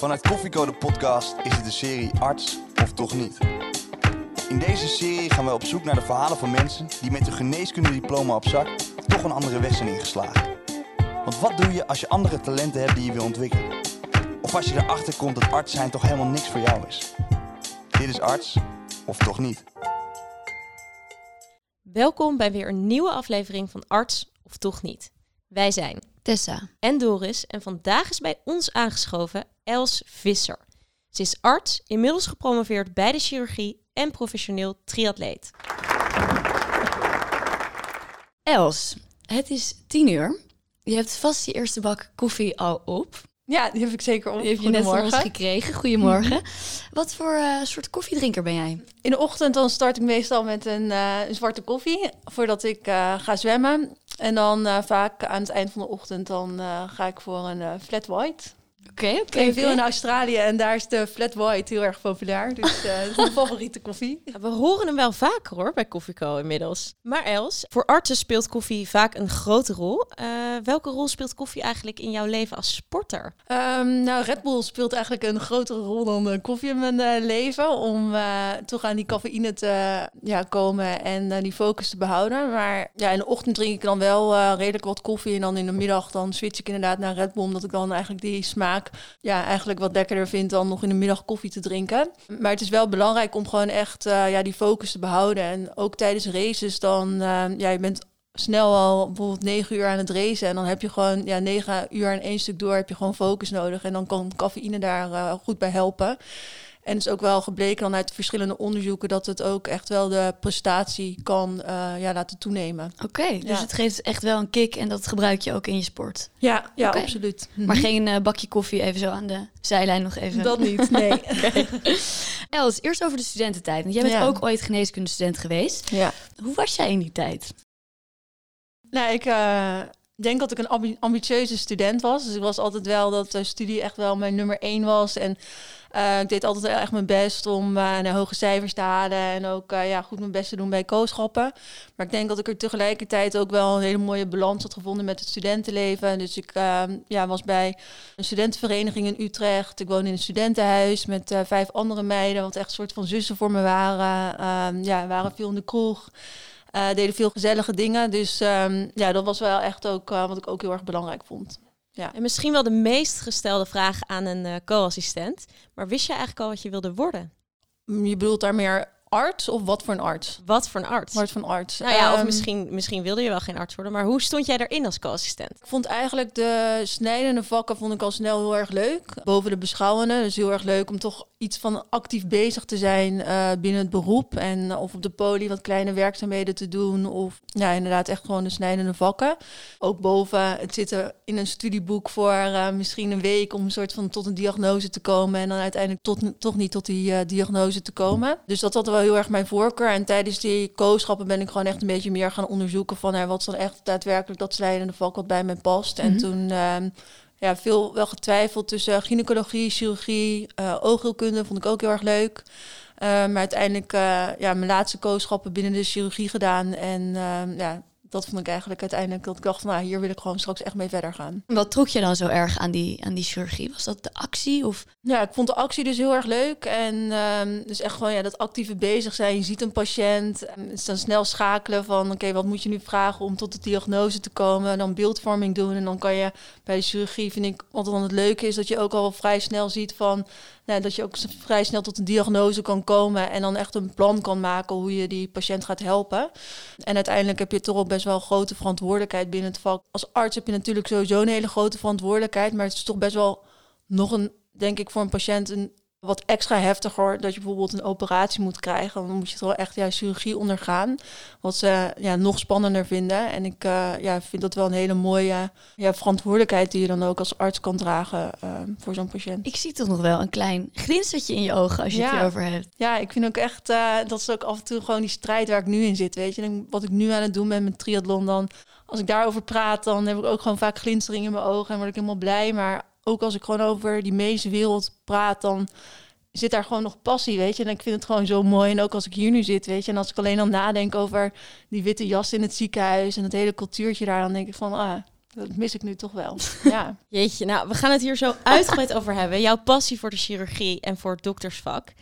Vanuit Koffiecode Podcast is het de serie Arts of Toch Niet. In deze serie gaan we op zoek naar de verhalen van mensen die met een geneeskundediploma op zak toch een andere weg zijn ingeslagen. Want wat doe je als je andere talenten hebt die je wil ontwikkelen? Of als je erachter komt dat arts zijn toch helemaal niks voor jou is? Dit is Arts of Toch Niet. Welkom bij weer een nieuwe aflevering van Arts of Toch Niet. Wij zijn Tessa. en Doris en vandaag is bij ons aangeschoven Els Visser. Ze is arts, inmiddels gepromoveerd bij de chirurgie en professioneel triatleet. Els, het is tien uur. Je hebt vast je eerste bak koffie al op. Ja, die heb ik zeker op. Die heb je net van ons Goedemorgen. gekregen. Goedemorgen. Wat voor eh, soort koffiedrinker ben jij? In de ochtend dan start ik meestal met een, eh, een zwarte koffie voordat ik eh, ga zwemmen. En dan eh, vaak aan het eind van de ochtend dan eh, ga ik voor een flat white. Oké, Ik oké. veel in Australië en daar is de flat white heel erg populair. Dus eh, dat is mijn favoriete koffie. We horen hem wel vaker hoor bij Koffieco inmiddels. Maar Els, voor artsen speelt koffie vaak een grote rol. Eh, welke rol speelt koffie eigenlijk in jouw leven als sporter? Ehm, nou, Red Bull speelt eigenlijk een grotere rol dan eh, koffie in mijn leven. Om toch aan die cafeïne te ja, komen en die focus te behouden. Maar ja, in de ochtend drink ik dan wel redelijk wat koffie. En dan in de middag dan switch ik inderdaad naar Red Bull. Omdat ik dan eigenlijk die smaak ja, eigenlijk wat lekkerder vind dan nog in de middag koffie te drinken. Maar het is wel belangrijk om gewoon echt eh, ja, die focus te behouden. En ook tijdens races dan, eh, ja, je bent snel al bijvoorbeeld negen uur aan het racen. En dan heb je gewoon ja, negen uur aan één stuk door heb je gewoon focus nodig. En dan kan cafeïne daar eh, goed bij helpen. En het is ook wel gebleken dan uit de verschillende onderzoeken dat het ook echt wel de prestatie kan eh, ja, laten toenemen. Oké, dus Ja. het geeft echt wel een kick en dat gebruik je ook in je sport. Ja, ja absoluut. Maar geen eh, bakje koffie even zo aan de zijlijn nog even. dat niet, nee. Els, eerst over de studententijd. Want jij bent Ja. ook ooit geneeskundestudent geweest. ja. Hoe was jij in die tijd? Nou, ik eh, denk dat ik een ambi- ambitieuze student was. Dus ik was altijd wel dat de studie echt wel mijn nummer één was. En eh, ik deed altijd echt mijn best om eh, naar hoge cijfers te halen. En ook eh, ja, goed mijn best te doen bij kooschappen. Maar ik denk dat ik er tegelijkertijd ook wel een hele mooie balans had gevonden met het studentenleven. Dus ik eh, ja, was bij een studentenvereniging in Utrecht. Ik woonde in een studentenhuis met vijf andere meiden. Wat echt een soort van zussen voor me waren. Ehm, ja, waren veel in de kroeg. Eh, deden veel gezellige dingen. Dus ehm, ja, dat was wel echt ook wat ik ook heel erg belangrijk vond. En misschien wel de meest gestelde vraag aan een eh, co-assistent. Maar wist je eigenlijk al wat je wilde worden? Mm, Je bedoelt daar meer arts of wat voor een arts? Wat voor een arts? Wat voor een arts? Nou ja, of Ehm, misschien, misschien wilde je wel geen arts worden, maar hoe stond jij erin als co-assistent? Ik vond eigenlijk de snijdende vakken vond ik al snel heel erg leuk. Boven de beschouwende. Dus heel erg leuk om toch iets van actief bezig te zijn eh, binnen het beroep. En eh, of op de poli wat kleine werkzaamheden te doen. Of ja, inderdaad echt gewoon de snijdende vakken. Ook boven het zitten in een studieboek voor eh, misschien een week om een soort van tot een diagnose te komen. En dan uiteindelijk tot, toch niet tot die diagnose te komen. Dus dat had wel heel erg mijn voorkeur. En tijdens die kooschappen ben ik gewoon echt een beetje meer gaan onderzoeken van wat is dan echt daadwerkelijk dat snijdende vak wat bij mij past. En Mhm. toen ehm, ja, veel wel getwijfeld tussen gynaecologie, chirurgie, eh oogheelkunde vond ik ook heel erg leuk. Eh, maar uiteindelijk uh, ja, mijn laatste kooschappen binnen de chirurgie gedaan. En uh, ja, dat vond ik eigenlijk uiteindelijk dat ik dacht, van, nou, hier wil ik gewoon straks echt mee verder gaan. Wat trok je dan zo erg aan die, aan die chirurgie? Was dat de actie of? Ja, ik vond de actie dus heel erg leuk. En um, dus echt gewoon ja, dat actieve bezig zijn. Je ziet een patiënt. Het dan snel schakelen van oké, okay, wat moet je nu vragen om tot de diagnose te komen. Dan beeldvorming doen. En dan kan je bij de chirurgie, vind ik, wat dan het leuke is, dat je ook al vrij snel ziet van dat je ook vrij snel tot een diagnose kan komen. En dan echt een plan kan maken hoe je die patiënt gaat helpen. En uiteindelijk heb je toch ook best wel grote verantwoordelijkheid binnen het vak. Als arts heb je natuurlijk sowieso een hele grote verantwoordelijkheid. Maar het is toch best wel nog een denk ik voor een patiënt een wat extra heftiger dat je bijvoorbeeld een operatie moet krijgen. Dan moet je toch echt ja, chirurgie ondergaan. Wat ze ja, nog spannender vinden. En ik uh, ja, vind dat wel een hele mooie ja, verantwoordelijkheid die je dan ook als arts kan dragen uh, voor zo'n patiënt. Ik zie toch nog wel een klein glinstertje in je ogen als je ja. het erover hebt. Ja, ik vind ook echt uh, dat is ook af en toe gewoon die strijd waar ik nu in zit. Weet je, en wat ik nu aan het doen ben met triathlon dan. Als ik daarover praat, dan heb ik ook gewoon vaak glinstering in mijn ogen en word ik helemaal blij. Maar ook als ik gewoon over die medische wereld praat, dan zit daar gewoon nog passie, weet je. En ik vind het gewoon zo mooi. En ook als ik hier nu zit, weet je. En als ik alleen al nadenk over die witte jas in het ziekenhuis en het hele cultuurtje daar, dan denk ik van, ah, Dat mis ik nu toch wel. Ja. Jeetje, nou, we gaan het hier zo uitgebreid over hebben. Jouw passie voor de chirurgie en voor het doktersvak.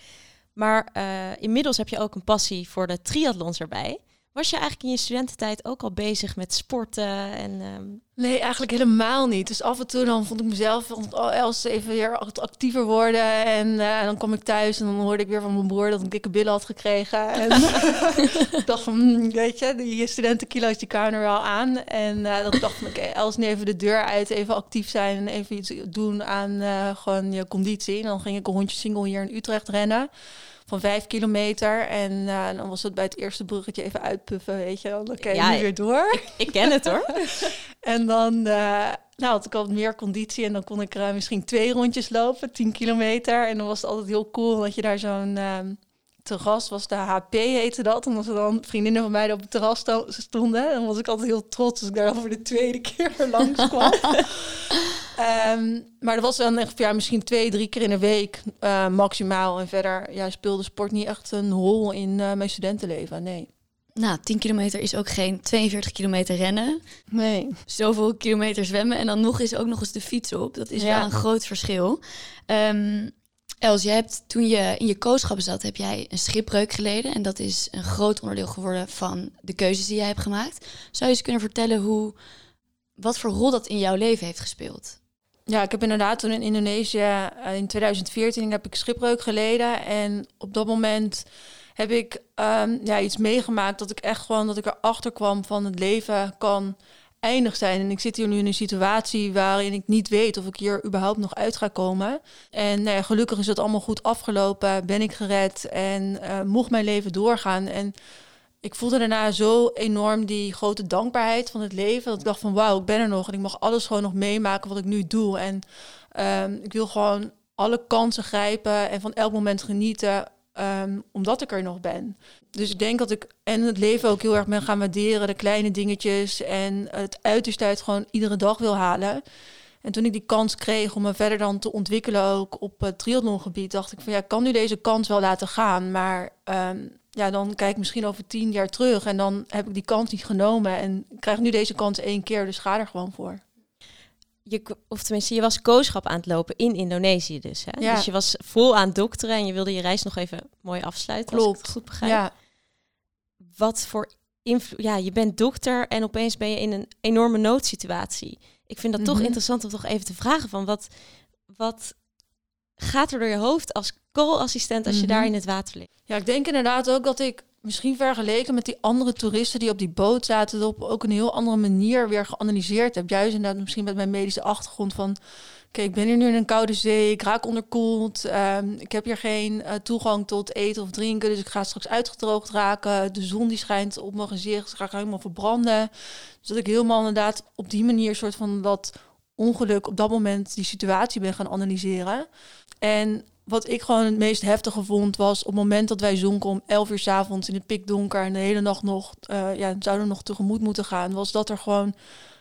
Maar uh, inmiddels heb je ook een passie voor de triathlons erbij. Was je eigenlijk in je studententijd ook al bezig met sporten? En, ehm, Nee, eigenlijk helemaal niet. Dus af en toe dan vond ik mezelf vond, oh, Els even weer actiever worden. En, uh, dan kom ik thuis en dan hoorde ik weer van mijn broer dat ik dikke billen had gekregen. En ik dacht van, hmm, weet je, die studentenkilo's die kwamen er wel aan. En uh, dan dacht ik, oké, okay, Els, nu even de deur uit, even actief zijn en even iets doen aan uh, gewoon je conditie. En dan ging ik een rondje single hier in Utrecht rennen van vijf kilometer. En uh, dan was het bij het eerste bruggetje even uitpuffen, weet je. Dan kan je ja, weer door. Ik, ik, ken het hoor. en dan uh, nou, had ik al meer conditie en dan kon ik uh, misschien twee rondjes lopen, 10 kilometer. En dan was het altijd heel cool dat je daar zo'n ehm, terras was, de HP heette dat. En als er dan vriendinnen van mij op het terras stonden, dan was ik altijd heel trots als ik daar voor de tweede keer langs kwam. um, maar dat was dan echt ja, misschien twee, drie keer in de week uh, maximaal. En verder ja, speelde sport niet echt een rol in uh, mijn studentenleven, nee. Nou, 10 kilometer is ook geen 42 kilometer rennen. Nee. Zoveel kilometer zwemmen en dan nog eens ook nog eens de fiets op. Dat is ja. wel een groot verschil. Um, Els, je hebt toen je in je kooschap zat, heb jij een schipbreuk geleden. En dat is een groot onderdeel geworden van de keuzes die jij hebt gemaakt. Zou je eens kunnen vertellen hoe, wat voor rol dat in jouw leven heeft gespeeld? Ja, ik heb inderdaad toen in Indonesië eh, in 2014 heb ik schipbreuk geleden. En op dat moment heb ik um, ja, iets meegemaakt dat ik echt gewoon dat ik erachter kwam van het leven kan eindig zijn. En ik zit hier nu in een situatie waarin ik niet weet of ik hier überhaupt nog uit ga komen. En nou gelukkig is het allemaal goed afgelopen, ben ik gered en uh, mocht mijn leven doorgaan. En ik voelde daarna zo enorm die grote dankbaarheid van het leven. Dat ik dacht van wauw, ik ben er nog en ik mag alles gewoon nog meemaken wat ik nu doe. En um, ik wil gewoon alle kansen grijpen en van elk moment genieten Um, omdat ik er nog ben. Dus ik denk dat ik en het leven ook heel erg ben gaan waarderen, de kleine dingetjes en het uiterste uit gewoon iedere dag wil halen. En toen ik die kans kreeg om me verder dan te ontwikkelen ook op het triathlongebied, dacht ik van ja, ik kan nu deze kans wel laten gaan, maar um, ja, dan kijk ik misschien over tien jaar terug en dan heb ik die kans niet genomen en krijg nu deze kans één keer, dus ga er gewoon voor je, of tenminste, je was kooschap aan het lopen in Indonesië dus. Hè? Ja. Dus je was vol aan dokteren en je wilde je reis nog even mooi afsluiten. Klopt. Als ik het goed begrijp. Ja. Wat voor invloed... Ja, je bent dokter en opeens ben je in een enorme noodsituatie. Ik vind dat toch mhm. interessant om toch even te vragen van wat, wat gaat er door je hoofd als koolassistent als je daar mhm. in het water ligt? Ja, ik denk inderdaad ook dat ik misschien vergeleken met die andere toeristen die op die boot zaten, op ook een heel andere manier weer geanalyseerd heb. Juist inderdaad misschien met mijn medische achtergrond van, oké, ik ben hier nu in een koude zee, ik raak onderkoeld, um, ik heb hier geen uh, toegang tot eten of drinken, dus ik ga straks uitgedroogd raken. De zon die schijnt op mijn gezicht, ga ik helemaal verbranden. Dus dat ik helemaal inderdaad op die manier soort van dat ongeluk op dat moment die situatie ben gaan analyseren. En wat ik gewoon het meest heftige vond was op het moment dat wij zonken om 11 uur s avonds in het pikdonker en de hele nacht nog uh, ja, zouden nog tegemoet moeten gaan, was dat er gewoon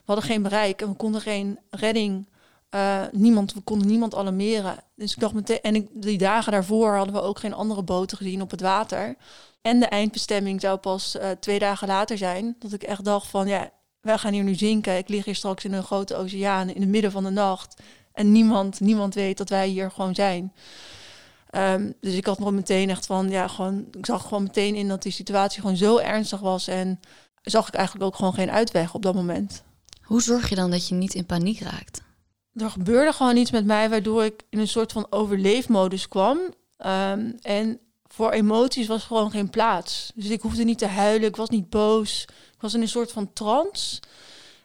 we hadden geen bereik en we konden geen redding. Uh, niemand, we konden niemand alarmeren. Dus ik dacht meteen, en die dagen daarvoor hadden we ook geen andere boten gezien op het water. En de eindbestemming zou pas uh, twee dagen later zijn. Dat ik echt dacht van ja, wij gaan hier nu zinken. Ik lig hier straks in een grote oceaan in het midden van de nacht. En niemand, niemand weet dat wij hier gewoon zijn. Um, dus ik had nog meteen echt van, ja, gewoon, ik zag gewoon meteen in dat die situatie gewoon zo ernstig was. En zag ik eigenlijk ook gewoon geen uitweg op dat moment. Hoe zorg je dan dat je niet in paniek raakt? Er gebeurde gewoon iets met mij waardoor ik in een soort van overleefmodus kwam. Um, en voor emoties was gewoon geen plaats. Dus ik hoefde niet te huilen, ik was niet boos. Ik was in een soort van trance.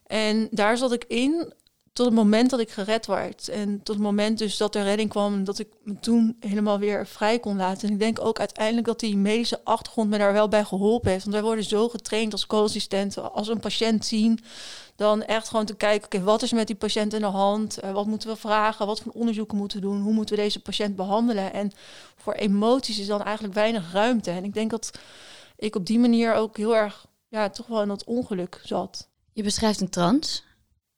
En daar zat ik in tot het moment dat ik gered werd. En tot het moment dus dat er redding kwam dat ik me toen helemaal weer vrij kon laten. En ik denk ook uiteindelijk dat die medische achtergrond me daar wel bij geholpen heeft. Want wij worden zo getraind als co-assistenten, als een patiënt zien, dan echt gewoon te kijken, oké, wat is met die patiënt in de hand? Uh, wat moeten we vragen? Wat voor onderzoeken moeten we doen? Hoe moeten we deze patiënt behandelen? En voor emoties is dan eigenlijk weinig ruimte. En ik denk dat ik op die manier ook heel erg, ja, toch wel in dat ongeluk zat. Je beschrijft een trans.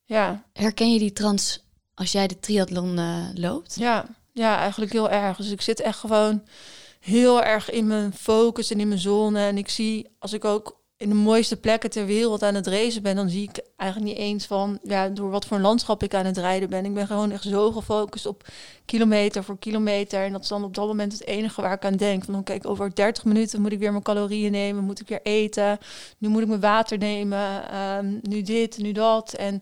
Ja. Herken je die trans als jij de triathlon uh, loopt? Ja. ja, eigenlijk heel erg. Dus ik zit echt gewoon heel erg in mijn focus en in mijn zone. En ik zie, als ik ook in de mooiste plekken ter wereld aan het racen ben, dan zie ik eigenlijk niet eens van ja, door wat voor een landschap ik aan het rijden ben. Ik ben gewoon echt zo gefocust op kilometer voor kilometer. En dat is dan op dat moment het enige waar ik aan denk. Van kijk, over 30 minuten moet ik weer mijn calorieën nemen, moet ik weer eten. Nu moet ik mijn water nemen. Ehm, nu dit, nu dat. En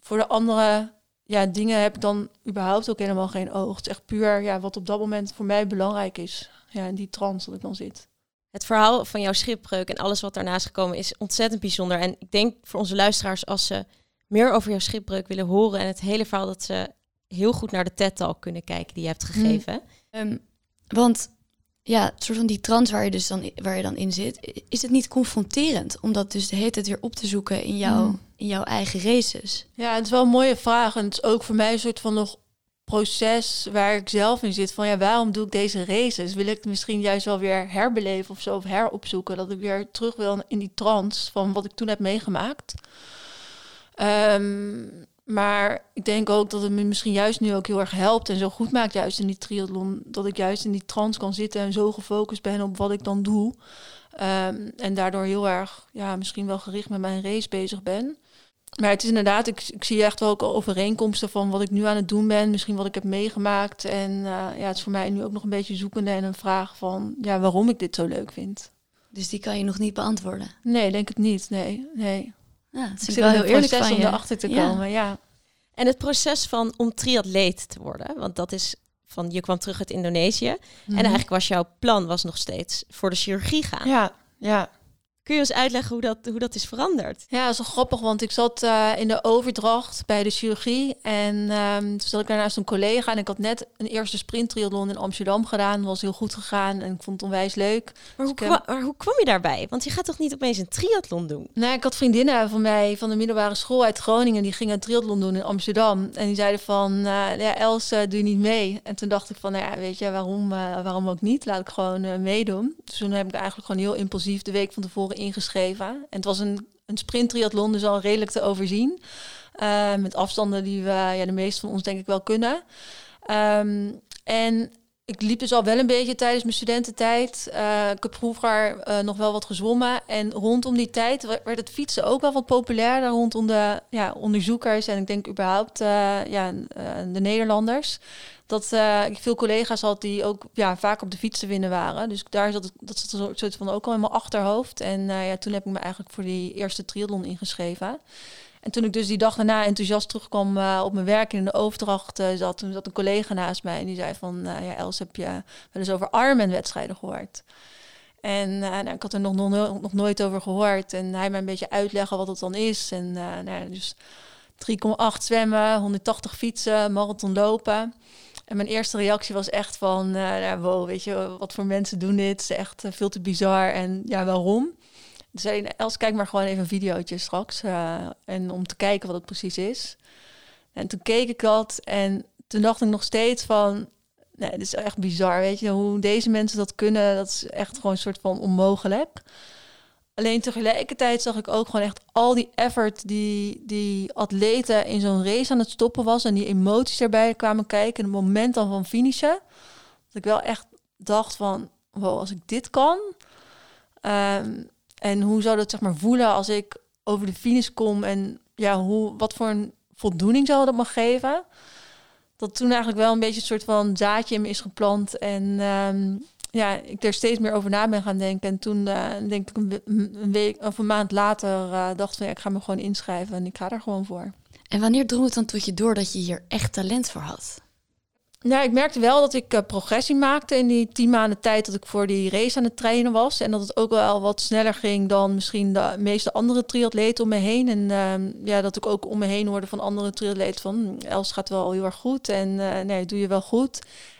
voor de andere ja, dingen heb ik dan überhaupt ook helemaal geen oog. Het is echt puur ja, wat op dat moment voor mij belangrijk is. Ja, in die trance dat ik dan zit. Het verhaal van jouw schipbreuk en alles wat daarnaast gekomen is ontzettend bijzonder. En ik denk voor onze luisteraars, als ze meer over jouw schipbreuk willen horen en het hele verhaal, dat ze heel goed naar de TED-talk kunnen kijken die je hebt mhm. gegeven. Ehm, want ja, het soort van die trance waar je dus dan, waar je dan in zit, is het niet confronterend om dat dus de hele tijd weer op te zoeken in, jouw mhm. in jouw eigen races? Ja, het is wel een mooie vraag. En het is ook voor mij een soort van nog proces waar ik zelf in zit. Van ja, waarom doe ik deze races? Wil ik het misschien juist wel weer herbeleven of zo, of heropzoeken? Dat ik weer terug wil in die trance van wat ik toen heb meegemaakt. Ehm, maar ik denk ook dat het me misschien juist nu ook heel erg helpt en zo goed maakt juist in die triathlon. Dat ik juist in die trance kan zitten en zo gefocust ben op wat ik dan doe. Ehm, en daardoor heel erg, ja, misschien wel gericht met mijn race bezig ben. Maar het is inderdaad, ik, ik zie echt wel ook overeenkomsten van wat ik nu aan het doen ben, misschien wat ik heb meegemaakt. En uh, ja, het is voor mij nu ook nog een beetje zoekende en een vraag van ja, waarom ik dit zo leuk vind. Dus die kan je nog niet beantwoorden? Nee, denk het niet. Nee, nee. Ja, het is wel heel eerlijk van om erachter te komen, ja. En het proces van om triatleet te worden, want dat is van je kwam terug uit Indonesië en mhm. eigenlijk was jouw plan was nog steeds voor de chirurgie gaan. Ja, ja. Kun je eens uitleggen hoe dat, hoe dat is veranderd? Ja, dat is wel grappig, want ik zat uh, in de overdracht bij de chirurgie. En um, toen zat ik daarnaast een collega. En ik had net een eerste sprinttriathlon in Amsterdam gedaan. Dat was heel goed gegaan en ik vond het onwijs leuk. Maar, hoe, dus maar hoe kwam je daarbij? Want je gaat toch niet opeens een triathlon doen? Nee, ik had vriendinnen van mij van de middelbare school uit Groningen. Die gingen een triathlon doen in Amsterdam. En die zeiden van, uh, ja, Els, uh, doe je niet mee? En toen dacht ik van, nou ja, weet je, waarom, waarom ook niet? Laat ik gewoon meedoen. Dus toen heb ik eigenlijk gewoon heel impulsief de week van tevoren ingeschreven. En het was een, een sprint triathlon, dus al redelijk te overzien. Uh, met afstanden die we, ja, de meeste van ons denk ik wel kunnen. Um, en ik liep dus al wel een beetje tijdens mijn studententijd. Uh, ik heb vroeger uh, nog wel wat gezwommen. En rondom die tijd werd het fietsen ook wel wat populairder rondom de ja, onderzoekers. En ik denk überhaupt uh, ja, de Nederlanders dat ik veel collega's had die ook ja, vaak op de fiets te winnen waren. Dus daar zat dat zat een soort van ook al in mijn achterhoofd. En ja, toen heb ik me eigenlijk voor die eerste triathlon ingeschreven. En toen ik dus die dag daarna enthousiast terugkwam uh, op mijn werk in de overdracht zat, toen zat een collega naast mij en die zei van, ja Els, heb je wel eens over Ironman-wedstrijden gehoord? En nou, ik had er nog, nog, nooit over gehoord. En hij mij een beetje uitleggen wat het dan is. En nou, dus 3,8 zwemmen, 180 fietsen, marathon lopen. En mijn eerste reactie was echt van, ja, wow, weet je, wat voor mensen doen dit? Het is echt veel te bizar. En ja, waarom? Zei Els, kijk maar gewoon even een videootje straks. Uh, en om te kijken wat het precies is. En toen keek ik dat en toen dacht ik nog steeds van, nee, dit is echt bizar, weet je. Hoe deze mensen dat kunnen, dat is echt gewoon een soort van onmogelijk. Alleen tegelijkertijd zag ik ook gewoon echt al die effort die, die atleten in zo'n race aan het stoppen was. En die emoties erbij kwamen kijken. En het moment dan van finishen. Dat ik wel echt dacht van, wow, als ik dit kan. Ehm, en hoe zou dat zeg maar voelen als ik over de finish kom. En ja, hoe, wat voor een voldoening zou dat me geven. Dat toen eigenlijk wel een beetje een soort van zaadje in me is geplant. En ehm, ja, ik er steeds meer over na ben gaan denken. En toen uh, denk ik een, week of een maand later uh, dacht van ja, ik ga me gewoon inschrijven en ik ga er gewoon voor. En wanneer drong het dan tot je door dat je hier echt talent voor had? Nou, ik merkte wel dat ik uh, progressie maakte in die tien maanden tijd dat ik voor die race aan het trainen was. En dat het ook wel wat sneller ging dan misschien de meeste andere triatleten om me heen. En uh, ja, dat ik ook om me heen hoorde van andere triatleten van hm, Els gaat wel heel erg goed en uh, nee, doe je wel goed.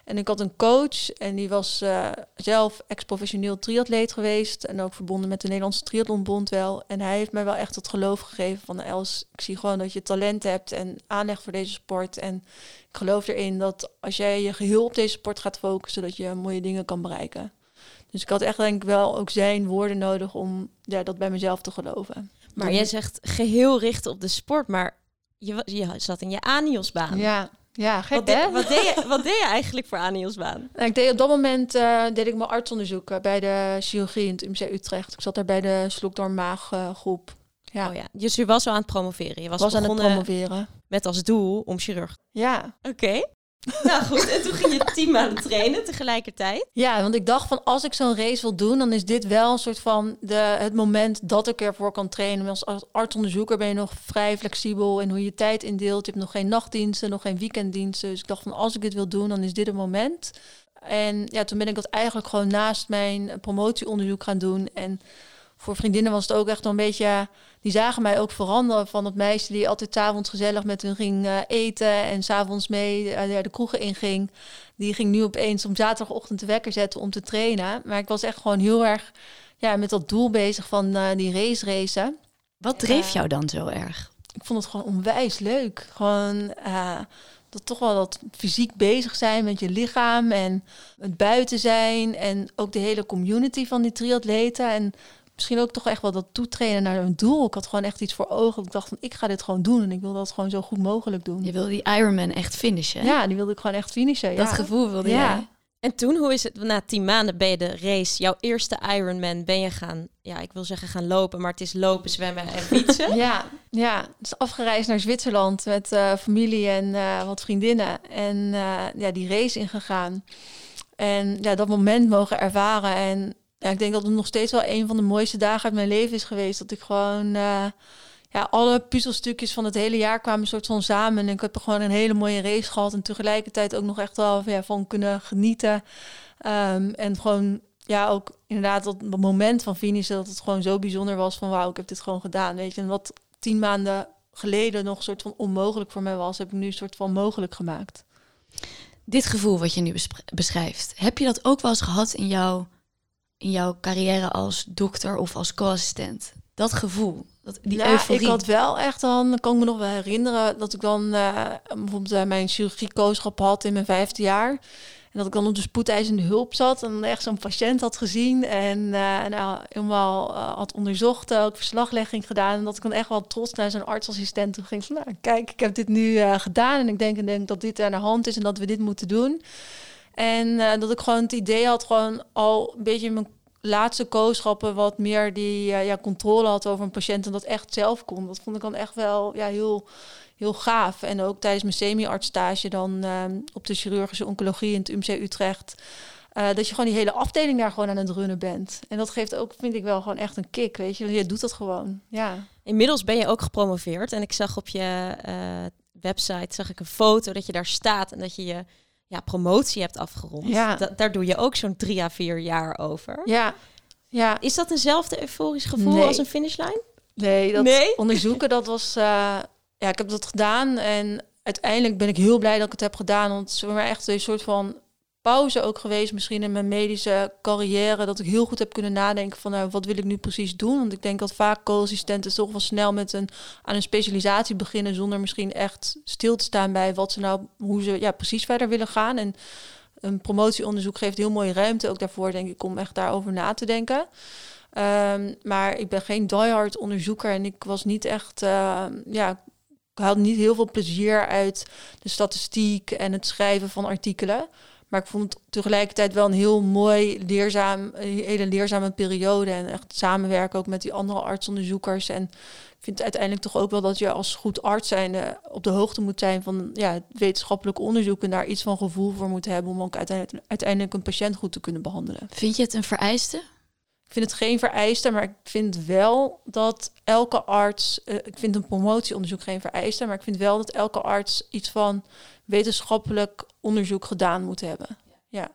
En ik had een coach en die was uh, zelf ex-professioneel triatleet geweest. En ook verbonden met de Nederlandse Triathlonbond wel. En hij heeft mij wel echt het geloof gegeven van Els, ik zie gewoon dat je talent hebt en aanleg voor deze sport. En ik geloof erin dat als jij je geheel op deze sport gaat focussen, dat je mooie dingen kan bereiken. Dus ik had echt denk ik wel ook zijn woorden nodig om ja, dat bij mezelf te geloven. Maar jij zegt geheel richten op de sport, maar je, je zat in je aniosbaan. Ja, Ja, gek wat, hè? wat, deed je, wat deed je eigenlijk voor Anielsbaan? Nou, ik deed op dat moment uh, deed ik mijn artsonderzoek bij de chirurgie in het UMC Utrecht. Ik zat daar bij de slokdarmmaag uh, groep. Ja. Oh ja. Dus je was al aan het promoveren. Je was, was aan het promoveren. Met als doel om chirurg. Ja. Oké. Nou goed, en toen ging je tien maanden trainen tegelijkertijd. Ja, want ik dacht van als ik zo'n race wil doen, dan is dit wel een soort van de, het moment dat ik ervoor kan trainen. Als, als artsonderzoeker ben je nog vrij flexibel in hoe je tijd indeelt. Je hebt nog geen nachtdiensten, nog geen weekenddiensten. Dus ik dacht van als ik dit wil doen, dan is dit het moment. En ja, toen ben ik dat eigenlijk gewoon naast mijn promotieonderzoek gaan doen. En voor vriendinnen was het ook echt een beetje. Die zagen mij ook veranderen van het meisje die altijd s'avonds gezellig met hun ging uh, eten en s'avonds mee uh, de kroegen inging. Die ging nu opeens om zaterdagochtend de wekker zetten om te trainen. Maar ik was echt gewoon heel erg ja, met dat doel bezig van uh, die race racen. Wat dreef jou dan zo erg? Ik vond het gewoon onwijs leuk. Gewoon dat toch wel dat fysiek bezig zijn met je lichaam en het buiten zijn en ook de hele community van die triatleten en misschien ook toch echt wel dat toetreden naar een doel. Ik had gewoon echt iets voor ogen. Ik dacht van, ik ga dit gewoon doen en ik wil dat gewoon zo goed mogelijk doen. Je wilde die Ironman echt finishen? Ja, die wilde ik gewoon echt finishen. Dat gevoel wilde ja. jij? En toen, hoe is het? Na tien maanden ben je de race, jouw eerste Ironman, ben je gaan, ja, ik wil zeggen gaan lopen, maar het is lopen, zwemmen en fietsen. ja, ja. Dus afgereisd naar Zwitserland met uh, familie en uh, wat vriendinnen. En uh, ja, die race ingegaan. En ja, dat moment mogen ervaren. En ja, ik denk dat het nog steeds wel een van de mooiste dagen uit mijn leven is geweest. Dat ik gewoon, uh, ja, alle puzzelstukjes van het hele jaar kwamen een soort van samen. En ik heb er gewoon een hele mooie race gehad. En tegelijkertijd ook nog echt wel ja, van kunnen genieten. Um, en gewoon, ja, ook inderdaad dat moment van finishen, dat het gewoon zo bijzonder was van wauw, ik heb dit gewoon gedaan. Weet je, en wat tien maanden geleden nog een soort van onmogelijk voor mij was, heb ik nu een soort van mogelijk gemaakt. Dit gevoel wat je nu beschrijft, heb je dat ook wel eens gehad in jouw in jouw carrière als dokter of als co-assistent? Dat gevoel, dat, die nou, euforie. Ik had wel echt dan, kan ik me nog wel herinneren, dat ik dan uh, bijvoorbeeld uh, mijn chirurgie-kooschap had in mijn vijfde jaar. En dat ik dan op de spoedeisende hulp zat en echt zo'n patiënt had gezien en uh, nou, helemaal had onderzocht, ook verslaglegging gedaan. En dat ik dan echt wel trots naar zijn artsassistent toe ging van, nou kijk, ik heb dit nu gedaan en ik denk, en denk dat dit aan de hand is en dat we dit moeten doen. En uh, dat ik gewoon het idee had, gewoon al een beetje mijn laatste kooschappen wat meer die uh, ja, controle had over een patiënt en dat echt zelf kon. Dat vond ik dan echt wel ja, heel, heel gaaf. En ook tijdens mijn semi-artstage dan uh, op de chirurgische oncologie in het UMC Utrecht. Uh, dat je gewoon die hele afdeling daar gewoon aan het runnen bent. En dat geeft ook, vind ik wel, gewoon echt een kick, weet je. Je doet dat gewoon, ja. Inmiddels ben je ook gepromoveerd. En ik zag op je website zag ik een foto dat je daar staat en dat je je ja, promotie hebt afgerond. Ja. daar doe je ook zo'n drie à vier jaar over. Ja. ja. Is dat eenzelfde euforisch gevoel als een finishlijn? Nee, dat nee? onderzoeken, dat was... Uh, ja, ik heb dat gedaan en uiteindelijk ben ik heel blij dat ik het heb gedaan. Want het is voor mij echt een soort van pauze ook geweest, misschien in mijn medische carrière, dat ik heel goed heb kunnen nadenken van nou, wat wil ik nu precies doen? Want ik denk dat vaak co-assistenten toch wel snel met een aan een specialisatie beginnen zonder misschien echt stil te staan bij wat ze nou, hoe ze ja, precies verder willen gaan. En een promotieonderzoek geeft heel mooie ruimte ook daarvoor, denk ik, om echt daarover na te denken. Um, maar ik ben geen diehard onderzoeker en ik was niet echt, uh, ja, ik had niet heel veel plezier uit de statistiek en het schrijven van artikelen. Maar ik vond het tegelijkertijd wel een heel mooi, leerzaam, hele leerzame periode. En echt samenwerken ook met die andere artsonderzoekers. En ik vind uiteindelijk toch ook wel dat je als goed arts zijnde op de hoogte moet zijn van ja, het wetenschappelijk onderzoek en daar iets van gevoel voor moet hebben om ook uiteindelijk, uiteindelijk een patiënt goed te kunnen behandelen. Vind je het een vereiste? Ik vind het geen vereiste, maar ik vind wel dat elke arts, uh, ik vind een promotieonderzoek geen vereiste, maar ik vind wel dat elke arts iets van wetenschappelijk onderzoek gedaan moet hebben. Ja.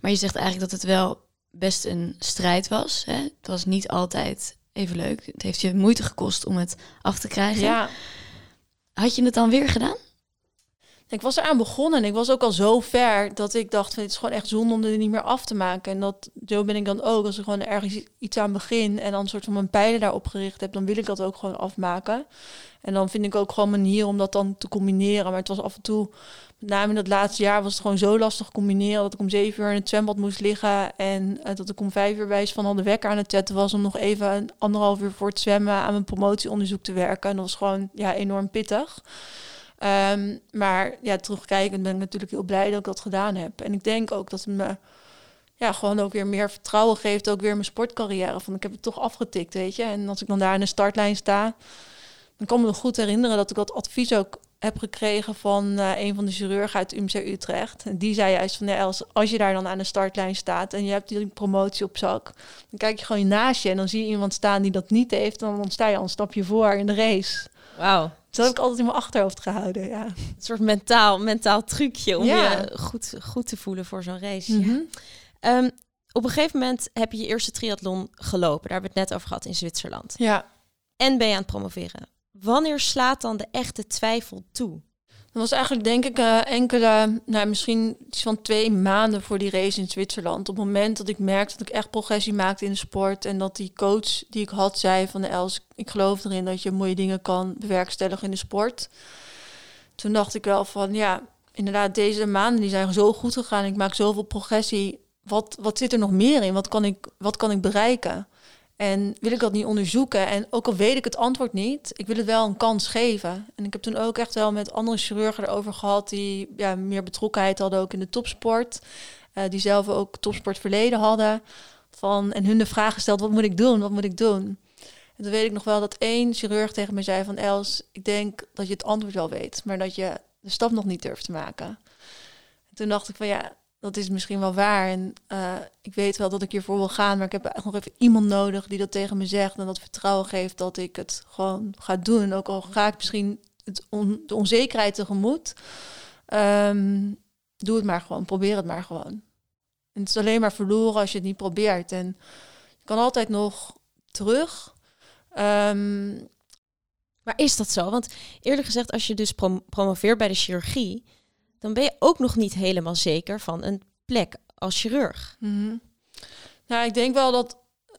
Maar je zegt eigenlijk dat het wel best een strijd was. Hè? Het was niet altijd even leuk. Het heeft je moeite gekost om het af te krijgen. Ja. Had je het dan weer gedaan? Ik was eraan begonnen en ik was ook al zo ver dat ik dacht, van, het is gewoon echt zonde om er niet meer af te maken. En dat, zo ben ik dan ook. Als ik gewoon ergens iets aan begin en dan een soort van mijn pijlen daarop gericht heb, dan wil ik dat ook gewoon afmaken. En dan vind ik ook gewoon manier om dat dan te combineren. Maar het was af en toe, met name in dat laatste jaar, was het gewoon zo lastig combineren dat ik om zeven uur in het zwembad moest liggen. En uh, dat ik om vijf uur bij van al de wekker aan het zetten was om nog even een anderhalf uur voor het zwemmen aan mijn promotieonderzoek te werken. En dat was gewoon ja, enorm pittig. Ehm, maar ja, terugkijkend ben ik natuurlijk heel blij dat ik dat gedaan heb. En ik denk ook dat het me ja, gewoon ook weer meer vertrouwen geeft. Ook weer mijn sportcarrière. Van ik heb het toch afgetikt, weet je. En als ik dan daar in de startlijn sta, dan kan ik me goed herinneren dat ik dat advies ook heb gekregen van uh, een van de chirurgen uit UMC Utrecht. En die zei juist van, ja, als, als je daar dan aan de startlijn staat en je hebt die promotie op zak, dan kijk je gewoon naast je en dan zie je iemand staan die dat niet heeft, dan sta je al een stapje voor in de race. Wauw. Dat heb ik altijd in mijn achterhoofd gehouden, ja. Een soort mentaal, mentaal trucje om je goed, goed te voelen voor zo'n race. ja. Mhm. Ehm, op een gegeven moment heb je je eerste triathlon gelopen. Daar hebben we het net over gehad in Zwitserland. Ja. En ben je aan het promoveren. Wanneer slaat dan de echte twijfel toe? Dat was eigenlijk denk ik uh, enkele, nou misschien iets van twee maanden voor die race in Zwitserland. Op het moment dat ik merkte dat ik echt progressie maakte in de sport. En dat die coach die ik had zei van Els, ik geloof erin dat je mooie dingen kan bewerkstelligen in de sport. Toen dacht ik wel van ja, inderdaad deze maanden die zijn zo goed gegaan. Ik maak zoveel progressie. Wat, wat zit er nog meer in? Wat kan ik, wat kan ik bereiken? En wil ik dat niet onderzoeken? En ook al weet ik het antwoord niet, ik wil het wel een kans geven. En ik heb toen ook echt wel met andere chirurgen erover gehad die ja, meer betrokkenheid hadden ook in de topsport. Uh, die zelf ook topsport verleden hadden. Van, en hun de vraag gesteld, wat moet ik doen? Wat moet ik doen? En toen weet ik nog wel dat één chirurg tegen me zei van Els, ik denk dat je het antwoord wel weet, maar dat je de stap nog niet durft te maken. En toen dacht ik van ja, dat is misschien wel waar. En uh, ik weet wel dat ik hiervoor wil gaan, maar ik heb nog even iemand nodig die dat tegen me zegt en dat vertrouwen geeft dat ik het gewoon ga doen. En ook al ga ik misschien het de onzekerheid tegemoet, um, doe het maar gewoon, probeer het maar gewoon. En het is alleen maar verloren als je het niet probeert. En je kan altijd nog terug. Um, maar is dat zo? Want eerlijk gezegd, als je dus prom promoveert bij de chirurgie, dan ben je ook nog niet helemaal zeker van een plek als chirurg. Mm Nou, ik denk wel dat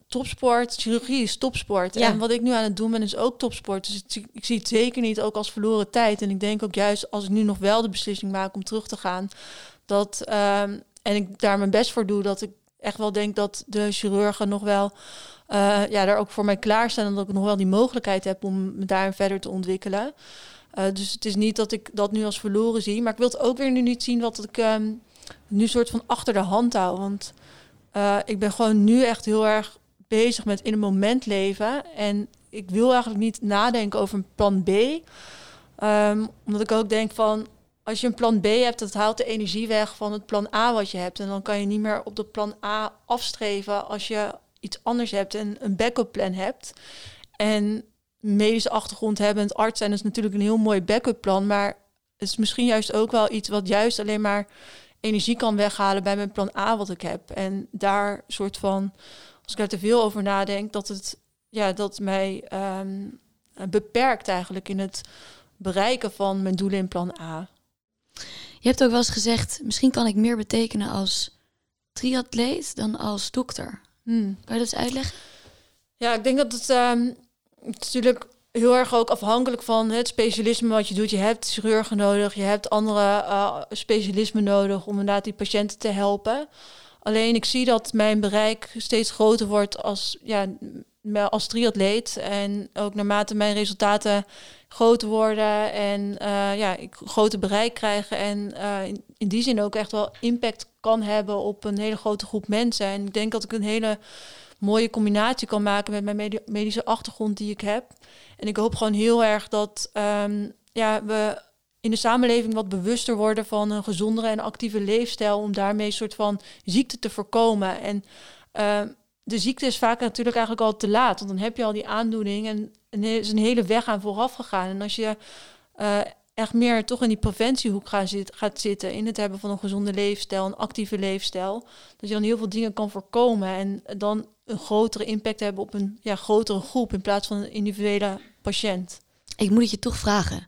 topsport, chirurgie is topsport. Ja. En wat ik nu aan het doen ben, is ook topsport. Dus ik zie het zeker niet ook als verloren tijd. En ik denk ook juist als ik nu nog wel de beslissing maak om terug te gaan, dat um, en ik daar mijn best voor doe, dat ik echt wel denk dat de chirurgen nog wel uh, ja, daar ook voor mij klaarstaan en dat ik nog wel die mogelijkheid heb om me daarin verder te ontwikkelen. Uh, dus het is niet dat ik dat nu als verloren zie. Maar ik wil het ook weer nu niet zien wat ik um, nu soort van achter de hand hou. Want uh, ik ben gewoon nu echt heel erg bezig met in het moment leven. En ik wil eigenlijk niet nadenken over een plan B. Um, omdat ik ook denk van als je een plan B hebt, dat haalt de energie weg van het plan A wat je hebt. En dan kan je niet meer op dat plan A afstreven als je iets anders hebt en een backup plan hebt. En medische achtergrond hebben, arts zijn, is natuurlijk een heel mooi backup plan. Maar het is misschien juist ook wel iets wat juist alleen maar energie kan weghalen bij mijn plan A wat ik heb. En daar soort van, als ik er te veel over nadenk, dat het ja, dat mij um, beperkt eigenlijk in het bereiken van mijn doelen in plan A. Je hebt ook wel eens gezegd, misschien kan ik meer betekenen als triatleet dan als dokter. Hmm. Kan je dat eens uitleggen? Ja, ik denk dat het um, natuurlijk heel erg ook afhankelijk van het specialisme wat je doet. Je hebt chirurgen nodig, je hebt andere uh, specialismen nodig om inderdaad die patiënten te helpen. Alleen ik zie dat mijn bereik steeds groter wordt als, ja, als triatleet. En ook naarmate mijn resultaten groter worden en uh, ja, ik groter bereik krijgen. En in, in, die zin ook echt wel impact kan hebben op een hele grote groep mensen. En ik denk dat ik een hele mooie combinatie kan maken met mijn medische achtergrond die ik heb. En ik hoop gewoon heel erg dat um, ja, we in de samenleving wat bewuster worden van een gezondere en actieve leefstijl. Om daarmee een soort van ziekte te voorkomen. En uh, de ziekte is vaak natuurlijk eigenlijk al te laat. Want dan heb je al die aandoening en is een hele weg aan vooraf gegaan. En als je uh, echt meer toch in die preventiehoek gaat, gaat zitten, in het hebben van een gezonde leefstijl, een actieve leefstijl, dat je dan heel veel dingen kan voorkomen en dan een grotere impact hebben op een ja, grotere groep in plaats van een individuele patiënt. Ik moet het je toch vragen.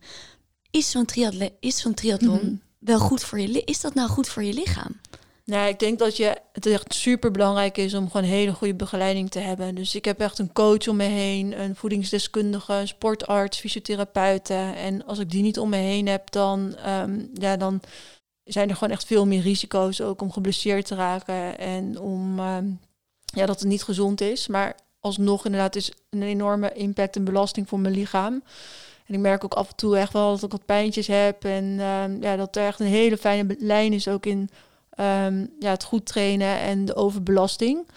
Is zo'n triathlon, is zo'n triathlon mhm. wel goed voor je Is dat nou goed voor je lichaam? Nou, ik denk dat je, het echt super belangrijk is om gewoon hele goede begeleiding te hebben. Dus ik heb echt een coach om me heen, een voedingsdeskundige, een sportarts, fysiotherapeuten. En als ik die niet om me heen heb, dan, um, ja, dan zijn er gewoon echt veel meer risico's ook om geblesseerd te raken en om um, ja, dat het niet gezond is. Maar alsnog inderdaad is een enorme impact en belasting voor mijn lichaam. En ik merk ook af en toe echt wel dat ik wat pijntjes heb. En ehm, ja, dat er echt een hele fijne lijn is ook in ehm, ja, het goed trainen en de overbelasting.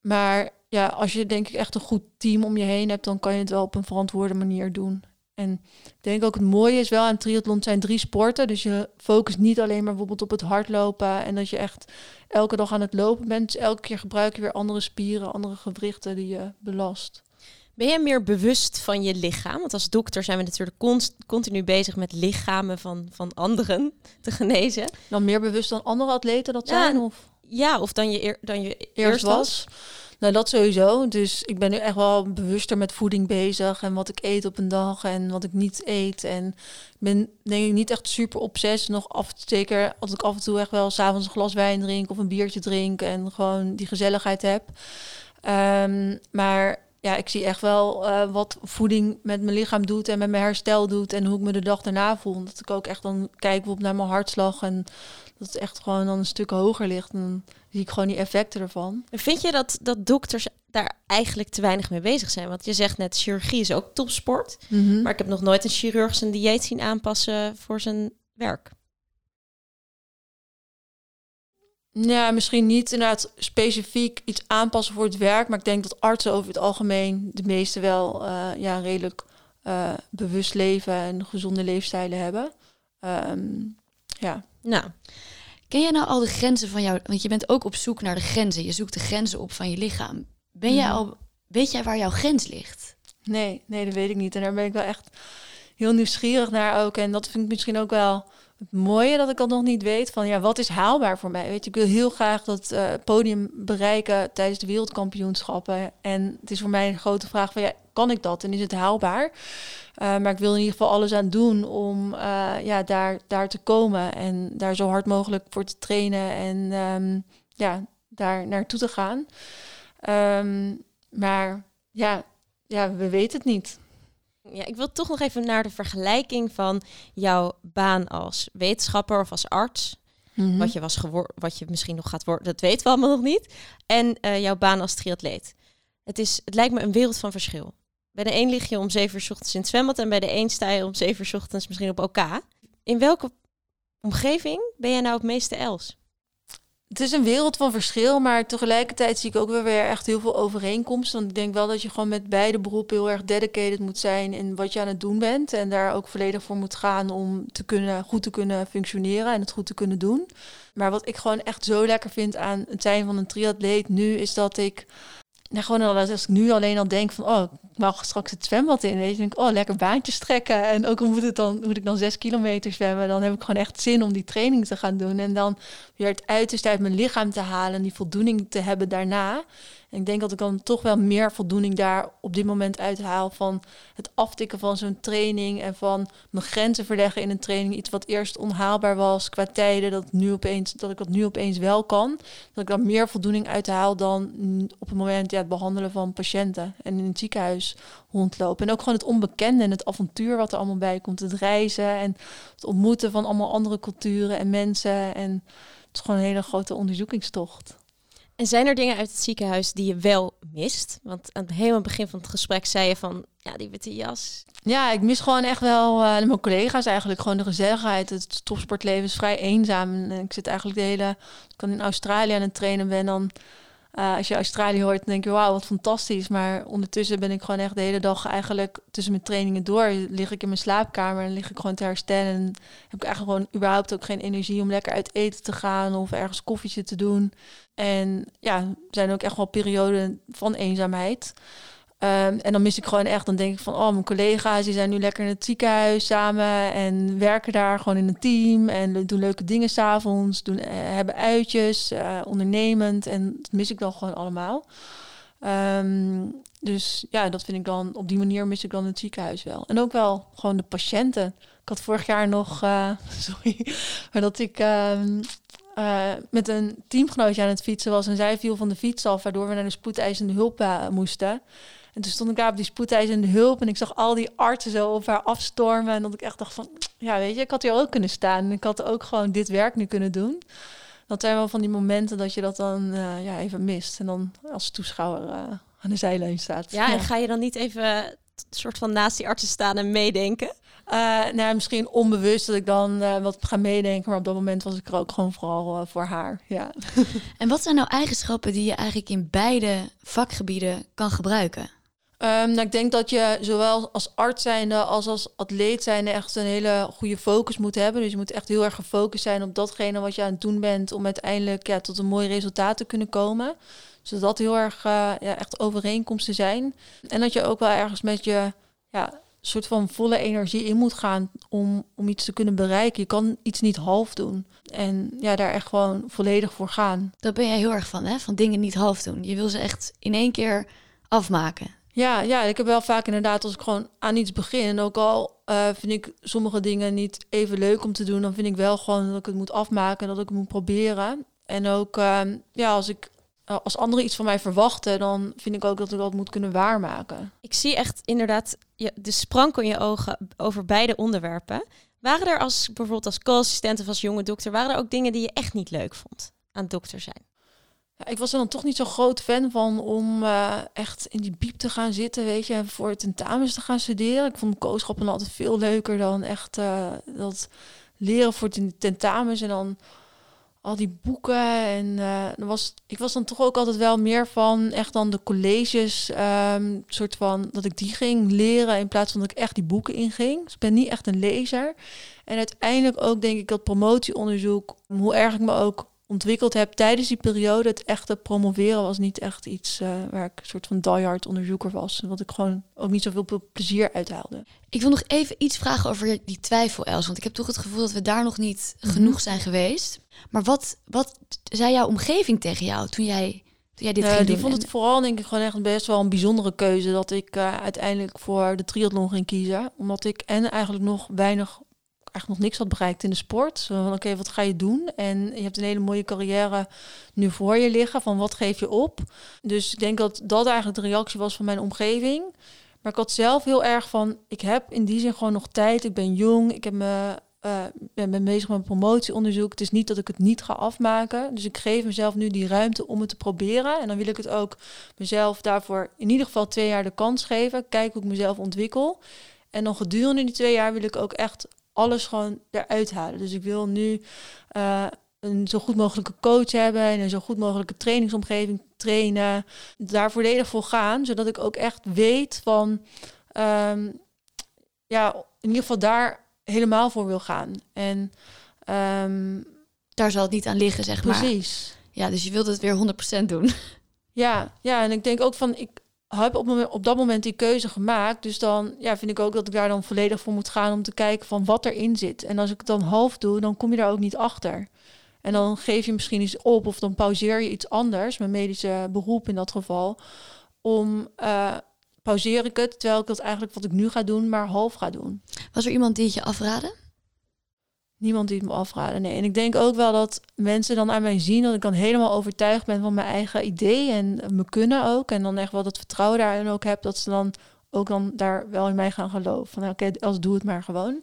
Maar ja, als je denk ik echt een goed team om je heen hebt, dan kan je het wel op een verantwoorde manier doen. En ik denk ook het mooie is wel aan triathlon zijn drie sporten. Dus je focust niet alleen maar bijvoorbeeld op het hardlopen en dat je echt elke dag aan het lopen bent. Dus elke keer gebruik je weer andere spieren, andere gewrichten die je belast. Ben je meer bewust van je lichaam? Want als dokter zijn we natuurlijk continu bezig met lichamen van, van anderen te genezen. Dan meer bewust dan andere atleten dat zijn? Of? Ja, of dan je, dan je eerst, was. Nou, dat sowieso. Dus ik ben nu echt wel bewuster met voeding bezig en wat ik eet op een dag en wat ik niet eet. En ik ben denk ik niet echt super obsessief. Nog af, zeker als ik af en toe echt wel s'avonds een glas wijn drink of een biertje drink en gewoon die gezelligheid heb. Um, maar ja, ik zie echt wel uh, wat voeding met mijn lichaam doet en met mijn herstel doet en hoe ik me de dag daarna voel. Dat ik ook echt dan kijk bijvoorbeeld naar mijn hartslag en dat het echt gewoon dan een stuk hoger ligt. En dan zie ik gewoon die effecten ervan. Vind je dat, dat dokters daar eigenlijk te weinig mee bezig zijn? Want je zegt net, chirurgie is ook topsport. Mhm. Maar ik heb nog nooit een chirurg zijn dieet zien aanpassen voor zijn werk. Ja, misschien niet inderdaad specifiek iets aanpassen voor het werk. Maar ik denk dat artsen over het algemeen de meeste wel uh, ja, redelijk uh, bewust leven en gezonde leefstijlen hebben. Um, ja. Nou, ken jij nou al de grenzen van jou? Want je bent ook op zoek naar de grenzen. Je zoekt de grenzen op van je lichaam. Ben jij mhm. al, weet jij waar jouw grens ligt? Nee, nee, dat weet ik niet. En daar ben ik wel echt heel nieuwsgierig naar ook. En dat vind ik misschien ook wel het mooie dat ik al nog niet weet van ja, wat is haalbaar voor mij? Weet je, ik wil heel graag dat uh, podium bereiken tijdens de wereldkampioenschappen. En het is voor mij een grote vraag van ja, kan ik dat en is het haalbaar? Uh, maar ik wil in ieder geval alles aan doen om uh, ja, daar, daar te komen en daar zo hard mogelijk voor te trainen en um, ja, daar naartoe te gaan. Um, maar ja, ja, we weten het niet. Ja, ik wil toch nog even naar de vergelijking van jouw baan als wetenschapper of als arts. Mhm. Wat je was geworden, wat je misschien nog gaat worden, dat weten we allemaal nog niet. En uh, jouw baan als triatleet. Het, is, het lijkt me een wereld van verschil. Bij de een lig je om zeven uur ochtends in het zwembad en bij de een sta je om zeven uur ochtends misschien op OK. In welke omgeving ben jij nou het meeste els? Het is een wereld van verschil, maar tegelijkertijd zie ik ook weer, weer echt heel veel overeenkomsten. Want ik denk wel dat je gewoon met beide beroepen heel erg dedicated moet zijn in wat je aan het doen bent. En daar ook volledig voor moet gaan om te kunnen, goed te kunnen functioneren en het goed te kunnen doen. Maar wat ik gewoon echt zo lekker vind aan het zijn van een triatleet nu, is dat ik nou, gewoon als ik nu alleen al denk van, oh, ik mag straks het zwembad in. Weet je, denk ik, oh, lekker baantjes trekken. En ook al moet, het dan, moet ik dan zes kilometer zwemmen, dan heb ik gewoon echt zin om die training te gaan doen. En dan weer het uiterste uit mijn lichaam te halen en die voldoening te hebben daarna ik denk dat ik dan toch wel meer voldoening daar op dit moment uithaal van het aftikken van zo'n training en van mijn grenzen verleggen in een training. Iets wat eerst onhaalbaar was qua tijden, dat, nu opeens, dat ik dat nu opeens wel kan. Dat ik daar meer voldoening uithaal dan op het moment ja, het behandelen van patiënten en in het ziekenhuis rondlopen. En ook gewoon het onbekende en het avontuur wat er allemaal bij komt. Het reizen en het ontmoeten van allemaal andere culturen en mensen. En het is gewoon een hele grote onderzoekingstocht. En zijn er dingen uit het ziekenhuis die je wel mist? Want aan het helemaal begin van het gesprek zei je van, ja, die witte jas. Ja, ik mis gewoon echt wel uh, mijn collega's eigenlijk. Gewoon de gezelligheid. Het topsportleven is vrij eenzaam. En ik zit eigenlijk de hele... Ik kan in Australië aan het trainen ben, dan uh, als je Australië hoort, dan denk je, wauw, wat fantastisch. Maar ondertussen ben ik gewoon echt de hele dag eigenlijk tussen mijn trainingen door. Lig ik in mijn slaapkamer en lig ik gewoon te herstellen. En heb ik eigenlijk gewoon überhaupt ook geen energie om lekker uit eten te gaan of ergens koffietje te doen. En ja, er zijn ook echt wel perioden van eenzaamheid. Ehm, en dan mis ik gewoon echt, dan denk ik van, oh, mijn collega's die zijn nu lekker in het ziekenhuis samen en werken daar gewoon in een team en doen leuke dingen s'avonds, doen, uh, hebben uitjes, uh, ondernemend en dat mis ik dan gewoon allemaal. Ehm, dus ja, dat vind ik dan, op die manier mis ik dan het ziekenhuis wel. En ook wel gewoon de patiënten. Ik had vorig jaar nog, uh, sorry, maar dat ik ehm, met een teamgenootje aan het fietsen was en zij viel van de fiets af, waardoor we naar de spoedeisende hulp moesten. En toen stond ik daar op die spoedeisende hulp en ik zag al die artsen zo op haar afstormen. En dat ik echt dacht van, ja weet je, ik had hier ook kunnen staan. En ik had ook gewoon dit werk nu kunnen doen. Dat zijn wel van die momenten dat je dat dan uh, ja, even mist. En dan als toeschouwer uh, aan de zijlijn staat. Ja, en ga je dan niet even soort van naast die artsen staan en meedenken? Uh, nou, misschien onbewust dat ik dan uh, wat ga meedenken, maar op dat moment was ik er ook gewoon vooral uh, voor haar. Ja. en wat zijn nou eigenschappen die je eigenlijk in beide vakgebieden kan gebruiken? Um, nou, ik denk dat je zowel als arts zijnde als als atleet zijnde echt een hele goede focus moet hebben. Dus je moet echt heel erg gefocust zijn op datgene wat je aan het doen bent om uiteindelijk ja, tot een mooi resultaat te kunnen komen. Dus dat heel erg ja, echt overeenkomsten zijn. En dat je ook wel ergens met je ja, soort van volle energie in moet gaan om, om iets te kunnen bereiken. Je kan iets niet half doen. En ja, daar echt gewoon volledig voor gaan. Daar ben jij heel erg van, hè? Van dingen niet half doen. Je wil ze echt in één keer afmaken. Ja, ja, ik heb wel vaak inderdaad als ik gewoon aan iets begin. Ook al uh, vind ik sommige dingen niet even leuk om te doen, dan vind ik wel gewoon dat ik het moet afmaken en dat ik het moet proberen. En ook uh, ja, als ik eh, als anderen iets van mij verwachten, dan vind ik ook dat ik dat moet kunnen waarmaken. Ik zie echt inderdaad de sprankel in je ogen over beide onderwerpen. Waren er als bijvoorbeeld als co-assistent of als jonge dokter, waren er ook dingen die je echt niet leuk vond aan dokter zijn? Ik was er dan toch niet zo groot fan van om uh, echt in die biep te gaan zitten, weet je, voor het tentamens te gaan studeren. Ik vond kooschappen altijd veel leuker dan echt uh, dat leren voor tentamens en dan al die boeken. En uh, was, ik was dan toch ook altijd wel meer van echt dan de colleges, um, soort van dat ik die ging leren in plaats van dat ik echt die boeken inging. Dus ik ben niet echt een lezer. En uiteindelijk ook denk ik dat promotieonderzoek, hoe erg ik me ook ontwikkeld heb tijdens die periode. Het echte promoveren was niet echt iets uh, waar ik een soort van diehard onderzoeker was. Wat ik gewoon ook niet zoveel plezier uithaalde. Ik wil nog even iets vragen over die twijfel, Els. Want ik heb toch het gevoel dat we daar nog niet mhm. genoeg zijn geweest. Maar wat, wat zei jouw omgeving tegen jou toen jij, toen jij dit uh, Die vond het vooral denk ik gewoon echt best wel een bijzondere keuze... dat ik uh, uiteindelijk voor de triathlon ging kiezen. Omdat ik en eigenlijk nog weinig eigenlijk nog niks had bereikt in de sport. Zo oké, wat ga je doen? En je hebt een hele mooie carrière nu voor je liggen. Van wat geef je op? Dus ik denk dat dat eigenlijk de reactie was van mijn omgeving. Maar ik had zelf heel erg van, ik heb in die zin gewoon nog tijd. Ik ben jong, ik heb me, uh, ben bezig met promotieonderzoek. Het is niet dat ik het niet ga afmaken. Dus ik geef mezelf nu die ruimte om het te proberen. En dan wil ik het ook mezelf daarvoor in ieder geval twee jaar de kans geven. Kijken hoe ik mezelf ontwikkel. En dan gedurende die twee jaar wil ik ook echt alles gewoon eruit halen. Dus ik wil nu uh, een zo goed mogelijke coach hebben en een zo goed mogelijke trainingsomgeving trainen. Daar volledig voor gaan, zodat ik ook echt weet van, um, ja, in ieder geval daar helemaal voor wil gaan. En um, daar zal het niet aan liggen, zeg precies. maar. Precies. Ja, dus je wilt het weer 100% doen. Ja, ja, en ik denk ook van, ik, heb op, op dat moment die keuze gemaakt. Dus dan ja, vind ik ook dat ik daar dan volledig voor moet gaan om te kijken van wat erin zit. En als ik het dan half doe, dan kom je daar ook niet achter. En dan geef je misschien iets op of dan pauzeer je iets anders, mijn medische beroep in dat geval. Om uh, pauzeer ik het, terwijl ik dat eigenlijk wat ik nu ga doen, maar half ga doen. Was er iemand die het je afraden? Niemand die het me afraden. Nee. En ik denk ook wel dat mensen dan aan mij zien dat ik dan helemaal overtuigd ben van mijn eigen idee en me kunnen ook. En dan echt wel dat vertrouwen daarin ook heb dat ze dan ook dan daar wel in mij gaan geloven. Van oké, als doe het maar gewoon.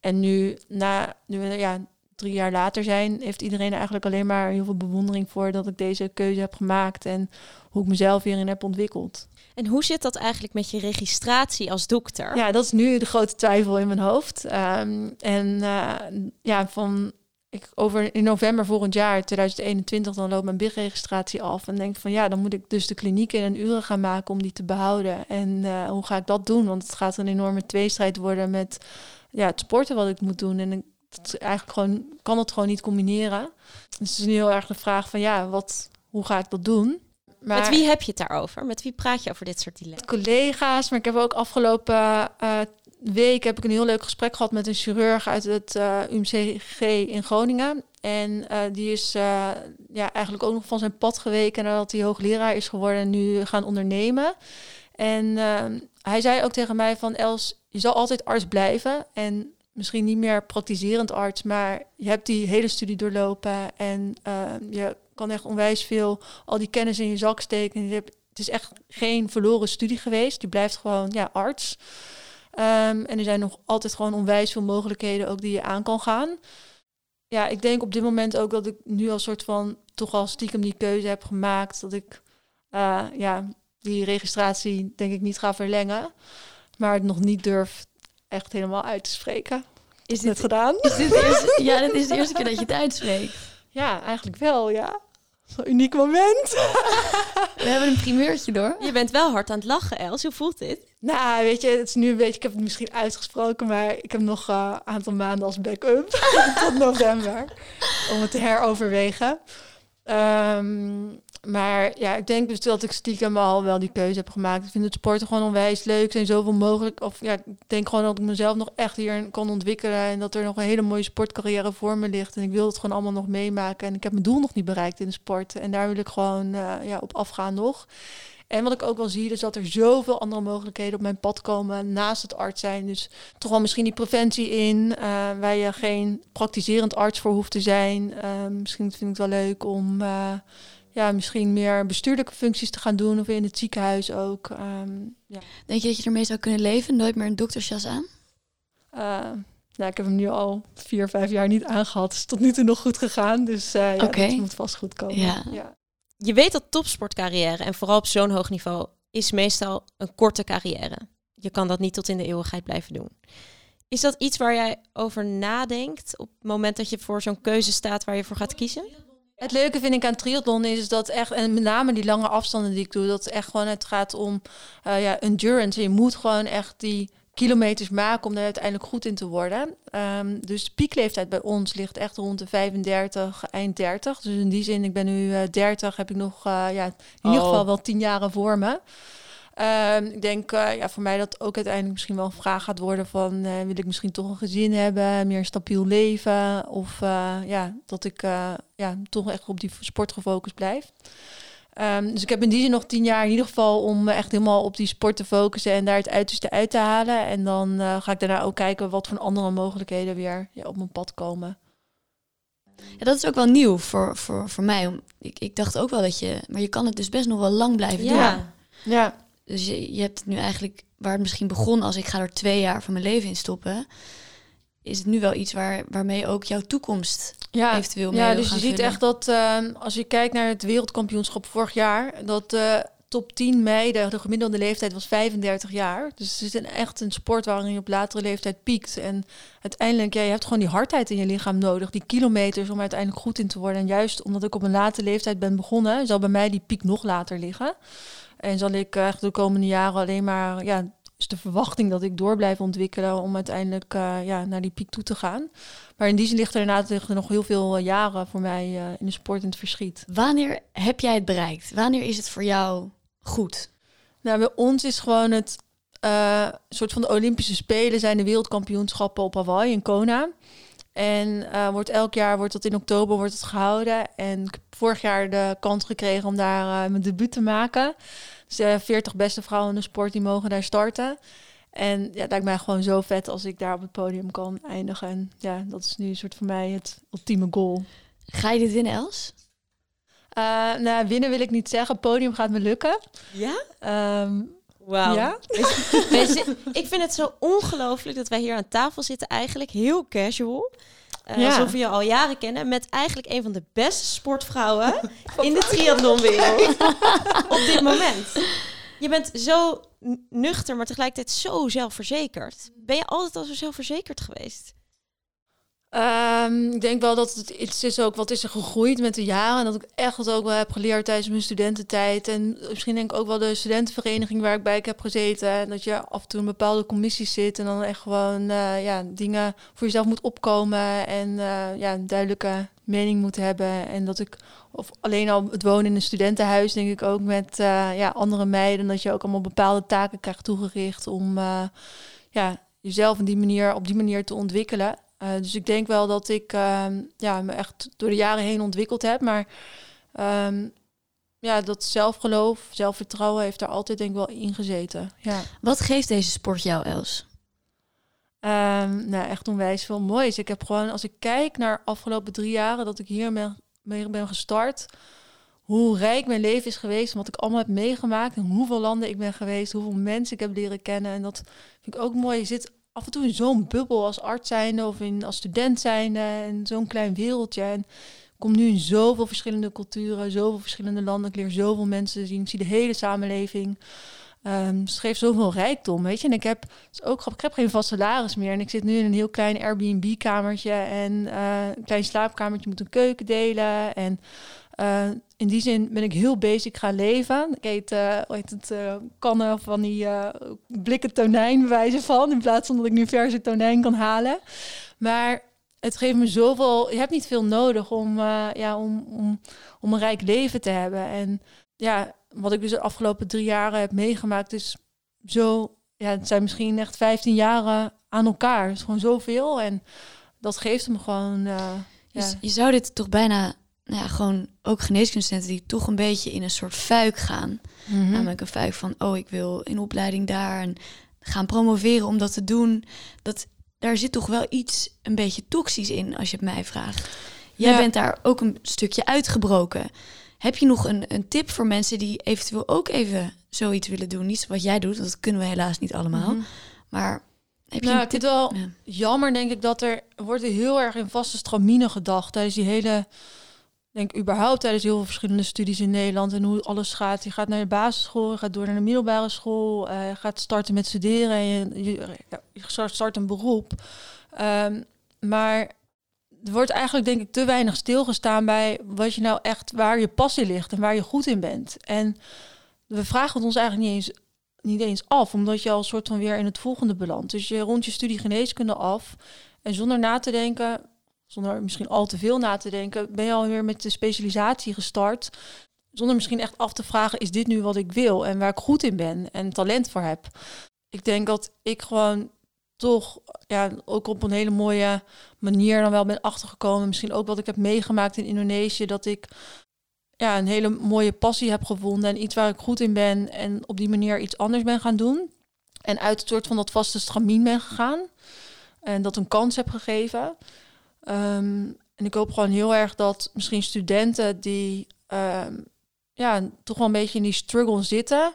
En nu, na, nu ja, drie jaar later zijn, heeft iedereen eigenlijk alleen maar heel veel bewondering voor dat ik deze keuze heb gemaakt en hoe ik mezelf hierin heb ontwikkeld. En hoe zit dat eigenlijk met je registratie als dokter? Ja, dat is nu de grote twijfel in mijn hoofd. Ehm, en uh, ja, van ik over in november volgend jaar, 2021, dan loopt mijn BIG-registratie af. En denk van ja, dan moet ik dus de kliniek in een uren gaan maken om die te behouden. En uh, hoe ga ik dat doen? Want het gaat een enorme tweestrijd worden met ja, het sporten wat ik moet doen. En ik eigenlijk gewoon, kan het gewoon niet combineren. Dus het is nu heel erg de vraag van ja, wat, hoe ga ik dat doen? Maar, Met wie heb je het daarover? Met wie praat je over dit soort dilemma's? Collega's, maar ik heb ook afgelopen uh, week heb ik een heel leuk gesprek gehad met een chirurg uit het uh, eh, UMCG in Groningen. En uh, die is ja, eigenlijk ook nog van zijn pad geweken nadat hij hoogleraar is geworden en nu gaan ondernemen. En hij zei ook tegen mij van Els, je zal altijd arts blijven. En misschien niet meer praktiserend arts, maar je hebt die hele studie doorlopen en je kan echt onwijs veel al die kennis in je zak steken. je hebt, het is echt geen verloren studie geweest. Je blijft gewoon ja, arts. Um, en er zijn nog altijd gewoon onwijs veel mogelijkheden ook die je aan kan gaan. Ja, ik denk op dit moment ook dat ik nu als soort van toch al stiekem die keuze heb gemaakt. Dat ik uh, ja, die registratie denk ik niet ga verlengen. maar het nog niet durf echt helemaal uit te spreken. Is dit gedaan? Is dit eerste, ja, dit is de eerste keer dat je het uitspreekt. Ja, eigenlijk wel, ja. Zo'n uniek moment. We hebben een primeurtje door. Je bent wel hard aan het lachen, Els. Hoe voelt dit? Nou, weet je, het is nu een beetje, ik heb het misschien uitgesproken, maar ik heb nog een uh, aantal maanden als backup tot november om het te heroverwegen. Um, maar ja, ik denk dus dat ik stiekem al wel die keuze heb gemaakt. Ik vind het sporten gewoon onwijs leuk. Er zijn zoveel mogelijk. Of ja, ik denk gewoon dat ik mezelf nog echt hier kan ontwikkelen. En dat er nog een hele mooie sportcarrière voor me ligt. En ik wil het gewoon allemaal nog meemaken. En ik heb mijn doel nog niet bereikt in de sport. En daar wil ik gewoon uh, ja, op afgaan nog. En wat ik ook wel zie, is dat er zoveel andere mogelijkheden op mijn pad komen naast het arts zijn. Dus toch wel misschien die preventie in, uh, waar je geen praktiserend arts voor hoeft te zijn. Uh, misschien vind ik het wel leuk om ja, misschien meer bestuurlijke functies te gaan doen of in het ziekenhuis ook. Um, ja. Denk je dat je ermee zou kunnen leven? Nooit meer een doktersjas aan? nou, ik heb hem nu al vier, vijf jaar niet aangehad. Het is tot nu toe nog goed gegaan. Dus uh, ja, okay. dat moet vast goed komen. Ja. ja je weet dat topsportcarrière, en vooral op zo'n hoog niveau, is meestal een korte carrière. Je kan dat niet tot in de eeuwigheid blijven doen. Is dat iets waar jij over nadenkt op het moment dat je voor zo'n keuze staat waar je voor gaat kiezen? Het leuke vind ik aan triathlon is dat echt, en met name die lange afstanden die ik doe, dat het echt gewoon het gaat om uh, ja, endurance. Je moet gewoon echt die kilometers maken om daar uiteindelijk goed in te worden. Um, dus de piekleeftijd bij ons ligt echt rond de 35, eind 30. Dus in die zin, ik ben nu uh, 30, heb ik nog uh, ja, in ieder oh. geval wel 10 jaren voor me. Um, ik denk uh, ja, voor mij dat ook uiteindelijk misschien wel een vraag gaat worden van wil ik misschien toch een gezin hebben, meer stabiel leven of ja, dat ik ja, toch echt op die sport gefocust blijf. Um, dus ik heb in die zin nog tien jaar in ieder geval om echt helemaal op die sport te focussen en daar het uiterste uit te halen. En dan ga ik daarna ook kijken wat voor andere mogelijkheden weer ja, op mijn pad komen. Ja, dat is ook wel nieuw voor, voor, voor mij. Ik, ik dacht ook wel dat je, maar je kan het dus best nog wel lang blijven ja. doen. Ja. Dus je, je hebt het nu eigenlijk, waar het misschien begon als ik ga er twee jaar van mijn leven in stoppen, is het nu wel iets waar, waarmee ook jouw toekomst ja, eventueel mee Ja, dus je ziet echt dat uh, als je kijkt naar het wereldkampioenschap vorig jaar, dat uh, top 10 meiden, de gemiddelde leeftijd was 35 jaar. Dus het is een, echt een sport waarin je op latere leeftijd piekt. En uiteindelijk, ja, je hebt gewoon die hardheid in je lichaam nodig, die kilometers om uiteindelijk goed in te worden. En juist omdat ik op een late leeftijd ben begonnen, zal bij mij die piek nog later liggen. En zal ik echt de komende jaren alleen maar ja, is de verwachting dat ik door blijf ontwikkelen om uiteindelijk uh, ja, naar die piek toe te gaan. Maar in die zin ligt er inderdaad nog heel veel uh, jaren voor mij uh, in de sport in het verschiet. Wanneer heb jij het bereikt? Wanneer is het voor jou goed? Nou, bij ons is gewoon het soort van de Olympische Spelen zijn de wereldkampioenschappen op Hawaii in Kona. En wordt elk jaar wordt dat in oktober wordt het gehouden. En ik heb vorig jaar de kans gekregen om daar mijn debuut te maken. Dus 40 beste vrouwen in de sport die mogen daar starten. En ja, dat lijkt mij gewoon zo vet als ik daar op het podium kan eindigen. En ja, dat is nu een soort voor mij het ultieme goal. Ga je dit winnen, Els? Nou, winnen wil ik niet zeggen. Podium gaat me lukken. Ja? Um, Wauw. Ja? ik vind het zo ongelooflijk dat wij hier aan tafel zitten, eigenlijk heel casual. Uh, ja. Alsof we je al jaren kennen. Met eigenlijk een van de beste sportvrouwen in de triathlonwereld. op dit moment. Je bent zo nuchter, maar tegelijkertijd zo zelfverzekerd. Ben je altijd al zo zelfverzekerd geweest? Um, ik denk wel dat het iets is ook wat is er gegroeid met de jaren. En dat ik echt wat ook wel heb geleerd tijdens mijn studententijd. En misschien denk ik ook wel de studentenvereniging waar ik bij heb gezeten. En dat je af en toe in bepaalde commissies zit. En dan echt gewoon uh, ja, dingen voor jezelf moet opkomen. En uh, ja, een duidelijke mening moet hebben. En dat ik, of alleen al het wonen in een studentenhuis, denk ik ook met uh, ja, andere meiden. Dat je ook allemaal bepaalde taken krijgt toegericht om ja, jezelf op die manier, op die manier te ontwikkelen. Uh, dus ik denk wel dat ik uh, ja, me echt door de jaren heen ontwikkeld heb. Maar um, ja, dat zelfgeloof, zelfvertrouwen heeft er altijd denk ik wel in gezeten. Ja. Wat geeft deze sport jou, Els? Um, nou, echt onwijs veel moois. Ik heb gewoon, als ik kijk naar de afgelopen drie jaren dat ik hier mee, ben gestart, hoe rijk mijn leven is geweest, wat ik allemaal heb meegemaakt, en hoeveel landen ik ben geweest, hoeveel mensen ik heb leren kennen. En dat vind ik ook mooi. Je zit af en toe in zo'n bubbel als arts zijnde of in, als student zijnde en zo'n klein wereldje. En ik kom nu in zoveel verschillende culturen, zoveel verschillende landen. Ik leer zoveel mensen zien. Ik zie de hele samenleving. Um, geeft zoveel rijkdom, weet je. En ik heb ook ik heb geen vast salaris meer. En ik zit nu in een heel klein Airbnb-kamertje en uh, een klein slaapkamertje moet een keuken delen. En uh, in die zin ben ik heel basic gaan leven. Ik eet, uh, heet het, uh, kannen van die blikken tonijn wijze van. In plaats van dat ik nu verse tonijn kan halen. Maar het geeft me zoveel. Je hebt niet veel nodig om, ja, om, om, om een rijk leven te hebben. En ja, wat ik dus de afgelopen drie jaren heb meegemaakt, is zo. Ja, het zijn misschien echt 15 jaren aan elkaar. Het is gewoon zoveel. En dat geeft me gewoon. ja. je zou dit toch bijna nou ja, gewoon ook geneeskundestudenten die toch een beetje in een soort fuik gaan. Mhm. Namelijk een fuik van, oh, ik wil in opleiding daar en gaan promoveren om dat te doen. Dat, daar zit toch wel iets een beetje toxisch in, als je het mij vraagt. Jij bent daar ook een stukje uitgebroken. Heb je nog een, een tip voor mensen die eventueel ook even zoiets willen doen? Niet wat jij doet, dat kunnen we helaas niet allemaal. Mhm. Maar heb je nou, ik vind wel jammer, denk ik, dat er wordt heel erg in vaste stramine gedacht tijdens die hele denk überhaupt tijdens heel veel verschillende studies in Nederland en hoe alles gaat. Je gaat naar de basisschool, je gaat door naar de middelbare school, uh, je gaat starten met studeren en je, je, je start een beroep. Ehm, maar er wordt eigenlijk denk ik te weinig stilgestaan bij wat je nou echt, waar je passie ligt en waar je goed in bent. En we vragen het ons eigenlijk niet eens, niet eens af, omdat je al soort van weer in het volgende belandt. Dus je rond je studie geneeskunde af en zonder na te denken, zonder misschien al te veel na te denken, ben je alweer met de specialisatie gestart. Zonder misschien echt af te vragen, is dit nu wat ik wil en waar ik goed in ben en talent voor heb. Ik denk dat ik gewoon toch ja, ook op een hele mooie manier dan wel ben achtergekomen. Misschien ook wat ik heb meegemaakt in Indonesië, dat ik ja, een hele mooie passie heb gevonden en iets waar ik goed in ben en op die manier iets anders ben gaan doen. En uit het soort van dat vaste stramien ben gegaan en dat een kans heb gegeven. Ehm, en ik hoop gewoon heel erg dat misschien studenten die ehm, ja, toch wel een beetje in die struggle zitten.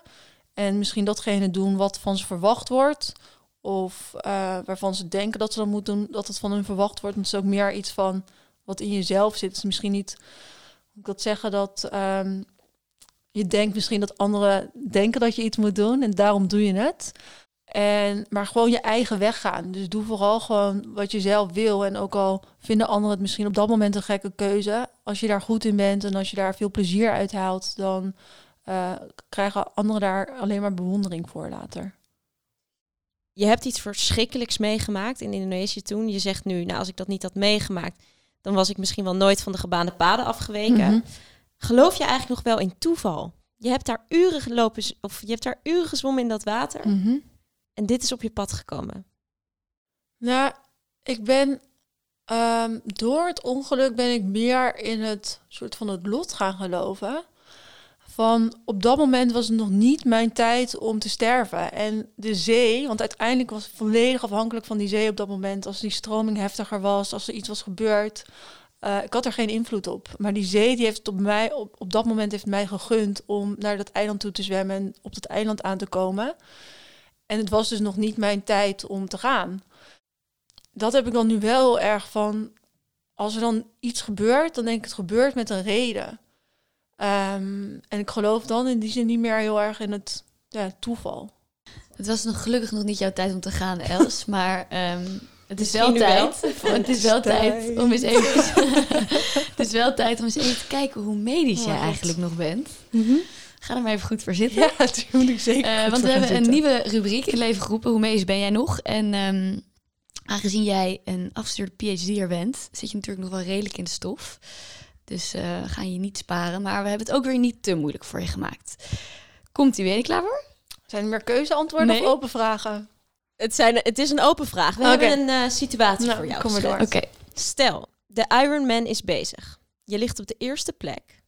En misschien datgene doen wat van ze verwacht wordt. Of uh, waarvan ze denken dat ze dat moeten doen, dat het van hun verwacht wordt. Want het is ook meer iets van wat in jezelf zit. Het is misschien niet, ik dat zeggen, dat um, je denkt misschien dat anderen denken dat je iets moet doen. En daarom doe je het. En, maar gewoon je eigen weg gaan. Dus doe vooral gewoon wat je zelf wil. En ook al vinden anderen het misschien op dat moment een gekke keuze. Als je daar goed in bent en als je daar veel plezier uit haalt, dan uh, krijgen anderen daar alleen maar bewondering voor later. Je hebt iets verschrikkelijks meegemaakt in Indonesië toen. Je zegt nu, nou als ik dat niet had meegemaakt, dan was ik misschien wel nooit van de gebaande paden afgeweken. Mhm. Geloof je eigenlijk nog wel in toeval? Je hebt daar uren gelopen, of je hebt daar uren gezwommen in dat water. Mhm. En dit is op je pad gekomen? Nou, ik ben um, door het ongeluk ben ik meer in het soort van het lot gaan geloven. Van op dat moment was het nog niet mijn tijd om te sterven. En de zee, want uiteindelijk was het volledig afhankelijk van die zee op dat moment. Als die stroming heftiger was, als er iets was gebeurd. Uh, ik had er geen invloed op. Maar die zee die heeft op mij op, op dat moment heeft mij gegund om naar dat eiland toe te zwemmen en op dat eiland aan te komen. En het was dus nog niet mijn tijd om te gaan. Dat heb ik dan nu wel erg van. Als er dan iets gebeurt, dan denk ik het gebeurt met een reden. Ehm, en ik geloof dan in die zin niet meer heel erg in het ja, toeval. Het was nog gelukkig nog niet jouw tijd om te gaan, Els. maar um, het is wel tijd. Het is wel tijd om eens even. het is wel tijd om eens even te kijken hoe medisch jij eigenlijk nog bent. Mm Ga er maar even goed voor zitten. Ja, dat moet ik zeker. Uh, want we hebben een nieuwe rubriek in Leven Groepen. Hoe mees ben jij nog? En um, aangezien jij een afgestuurde PhD'er bent, zit je natuurlijk nog wel redelijk in de stof. Dus uh, we gaan je niet sparen. Maar we hebben het ook weer niet te moeilijk voor je gemaakt. Komt u weer klaar voor? Zijn er meer keuzeantwoorden nee. of open vragen? Het, zijn, het is een open vraag. We hebben een uh, situatie nou, voor jou. Kom maar door. Oké. Stel, de Ironman is bezig. Je ligt op de eerste plek.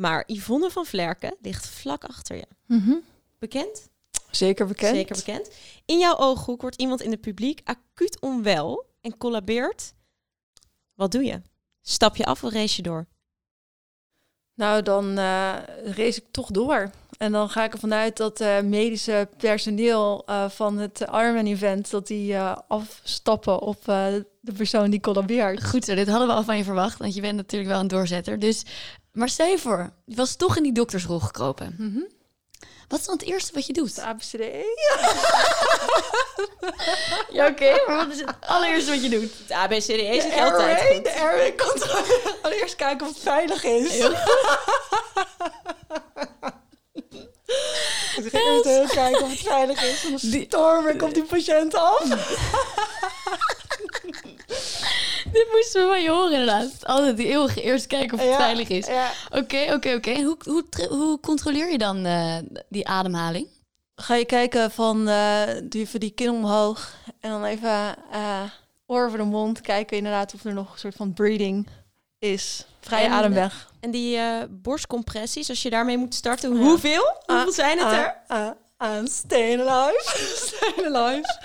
Maar Yvonne van Vlerken ligt vlak achter je. Mhm. Bekend? Zeker bekend. Zeker bekend. In jouw ooghoek wordt iemand in het publiek acuut onwel en collabeert. Wat doe je? Stap je af of race je door? Nou, dan uh, race ik toch door. En dan ga ik ervan uit dat uh, medische personeel uh, van het Ironman-event... dat die afstappen op de persoon die collabeert. Goed zo, dit hadden we al van je verwacht. Want je bent natuurlijk wel een doorzetter. Dus maar stel je voor, je was toch in die doktersrol gekropen. Mhm. Wat is dan het eerste wat je doet? De ABCDE. ja, oké. maar wat is het allereerste wat je doet? De ABCDE is het altijd goed. De airway controle. Allereerst kijken of het veilig is. Heel Ik ga even kijken of het veilig is. En dan storm ik op die patiënt af. Moesten we van je horen inderdaad. Altijd die eeuwige eerst kijken of het veilig is. Oké, oké, oké. Hoe, hoe, hoe controleer je dan uh, die ademhaling? Ga je kijken van uh, die, die kin omhoog en dan even uh, oor over de mond. Kijken inderdaad of er nog een soort van breathing is. Vrije en, ademweg. En die uh, borstcompressies, als je daarmee moet starten, hoeveel? Hoeveel zijn het er? Aan Staying Alive. Staying Alive.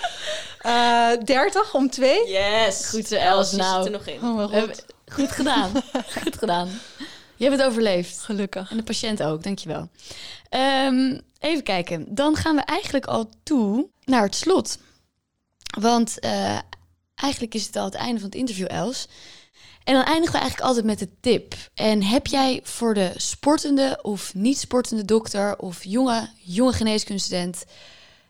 Uh, eh, 30 om 2. Yes. Goed zo, Els. Nou, zit er nog in. Oh, goed. goed gedaan. goed gedaan. Je hebt het overleefd. Gelukkig. En de patiënt ook, dankjewel. Um, even kijken. Dan gaan we eigenlijk al toe naar het slot. Want uh, eigenlijk is het al het einde van het interview, Els. En dan eindigen we eigenlijk altijd met de tip. En heb jij voor de sportende of niet sportende dokter of jonge, jonge geneeskundestudent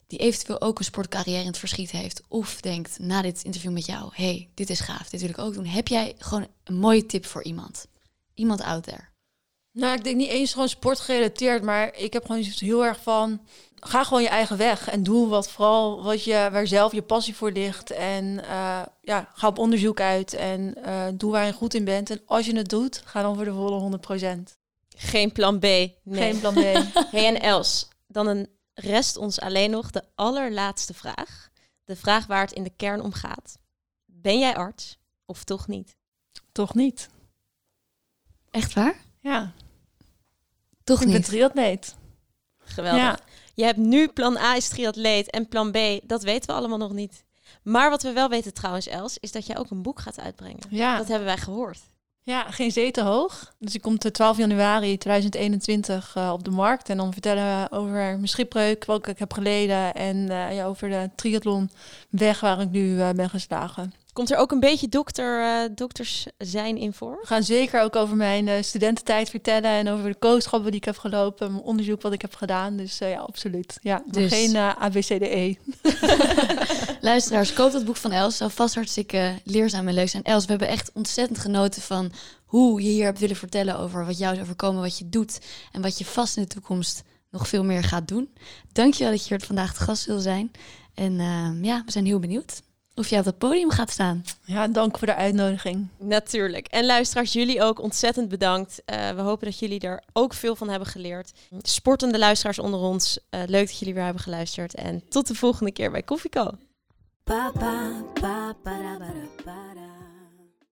die eventueel ook een sportcarrière in het verschiet heeft of denkt na dit interview met jou, hey, dit is gaaf, dit wil ik ook doen. Heb jij gewoon een mooie tip voor iemand? Iemand out there? Nou, ik denk niet eens gewoon sportgerelateerd, maar ik heb gewoon heel erg van ga gewoon je eigen weg en doe wat vooral wat je, waar zelf je passie voor ligt. En uh, ja, ga op onderzoek uit en uh, doe waar je goed in bent. En als je het doet, ga dan voor de volle 100%. Geen plan B. Nee. Geen plan B. hey en Els, dan een rest ons alleen nog de allerlaatste vraag. De vraag waar het in de kern om gaat. Ben jij arts of toch niet? Toch niet. Echt waar? Ja. Toch ik niet? Ik ben triatleet. Geweldig. Ja. Je hebt nu plan A is triatleet en plan B, dat weten we allemaal nog niet. Maar wat we wel weten trouwens, Els, is dat jij ook een boek gaat uitbrengen. Ja. Dat hebben wij gehoord. Ja, geen zee te hoog. Dus die komt 12 januari 2021 uh, op de markt. En dan vertellen we over mijn schipbreuk, welke ik heb geleden. En uh, ja, over de triathlon weg waar ik nu uh, ben geslagen. Komt er ook een beetje dokter, uh, dokters zijn in voor? We gaan zeker ook over mijn uh, studententijd vertellen en over de kooschappen die ik heb gelopen, mijn onderzoek wat ik heb gedaan. Dus uh, ja, absoluut. Ja, dus. geen ABCDE. Luisteraars, koop dat boek van Els. Zou vast hartstikke leerzaam en leuk zijn. Els, we hebben echt ontzettend genoten van hoe je hier hebt willen vertellen over wat jou is overkomen, wat je doet en wat je vast in de toekomst nog veel meer gaat doen. Dankjewel dat je hier vandaag te gast wil zijn. En ja, we zijn heel benieuwd of jij op het podium gaat staan. Ja, dank voor de uitnodiging. Natuurlijk. En luisteraars, jullie ook ontzettend bedankt. Uh, we hopen dat jullie er ook veel van hebben geleerd. Sportende luisteraars onder ons, uh, leuk dat jullie weer hebben geluisterd. En tot de volgende keer bij Koffieko. Pa, pa, pa,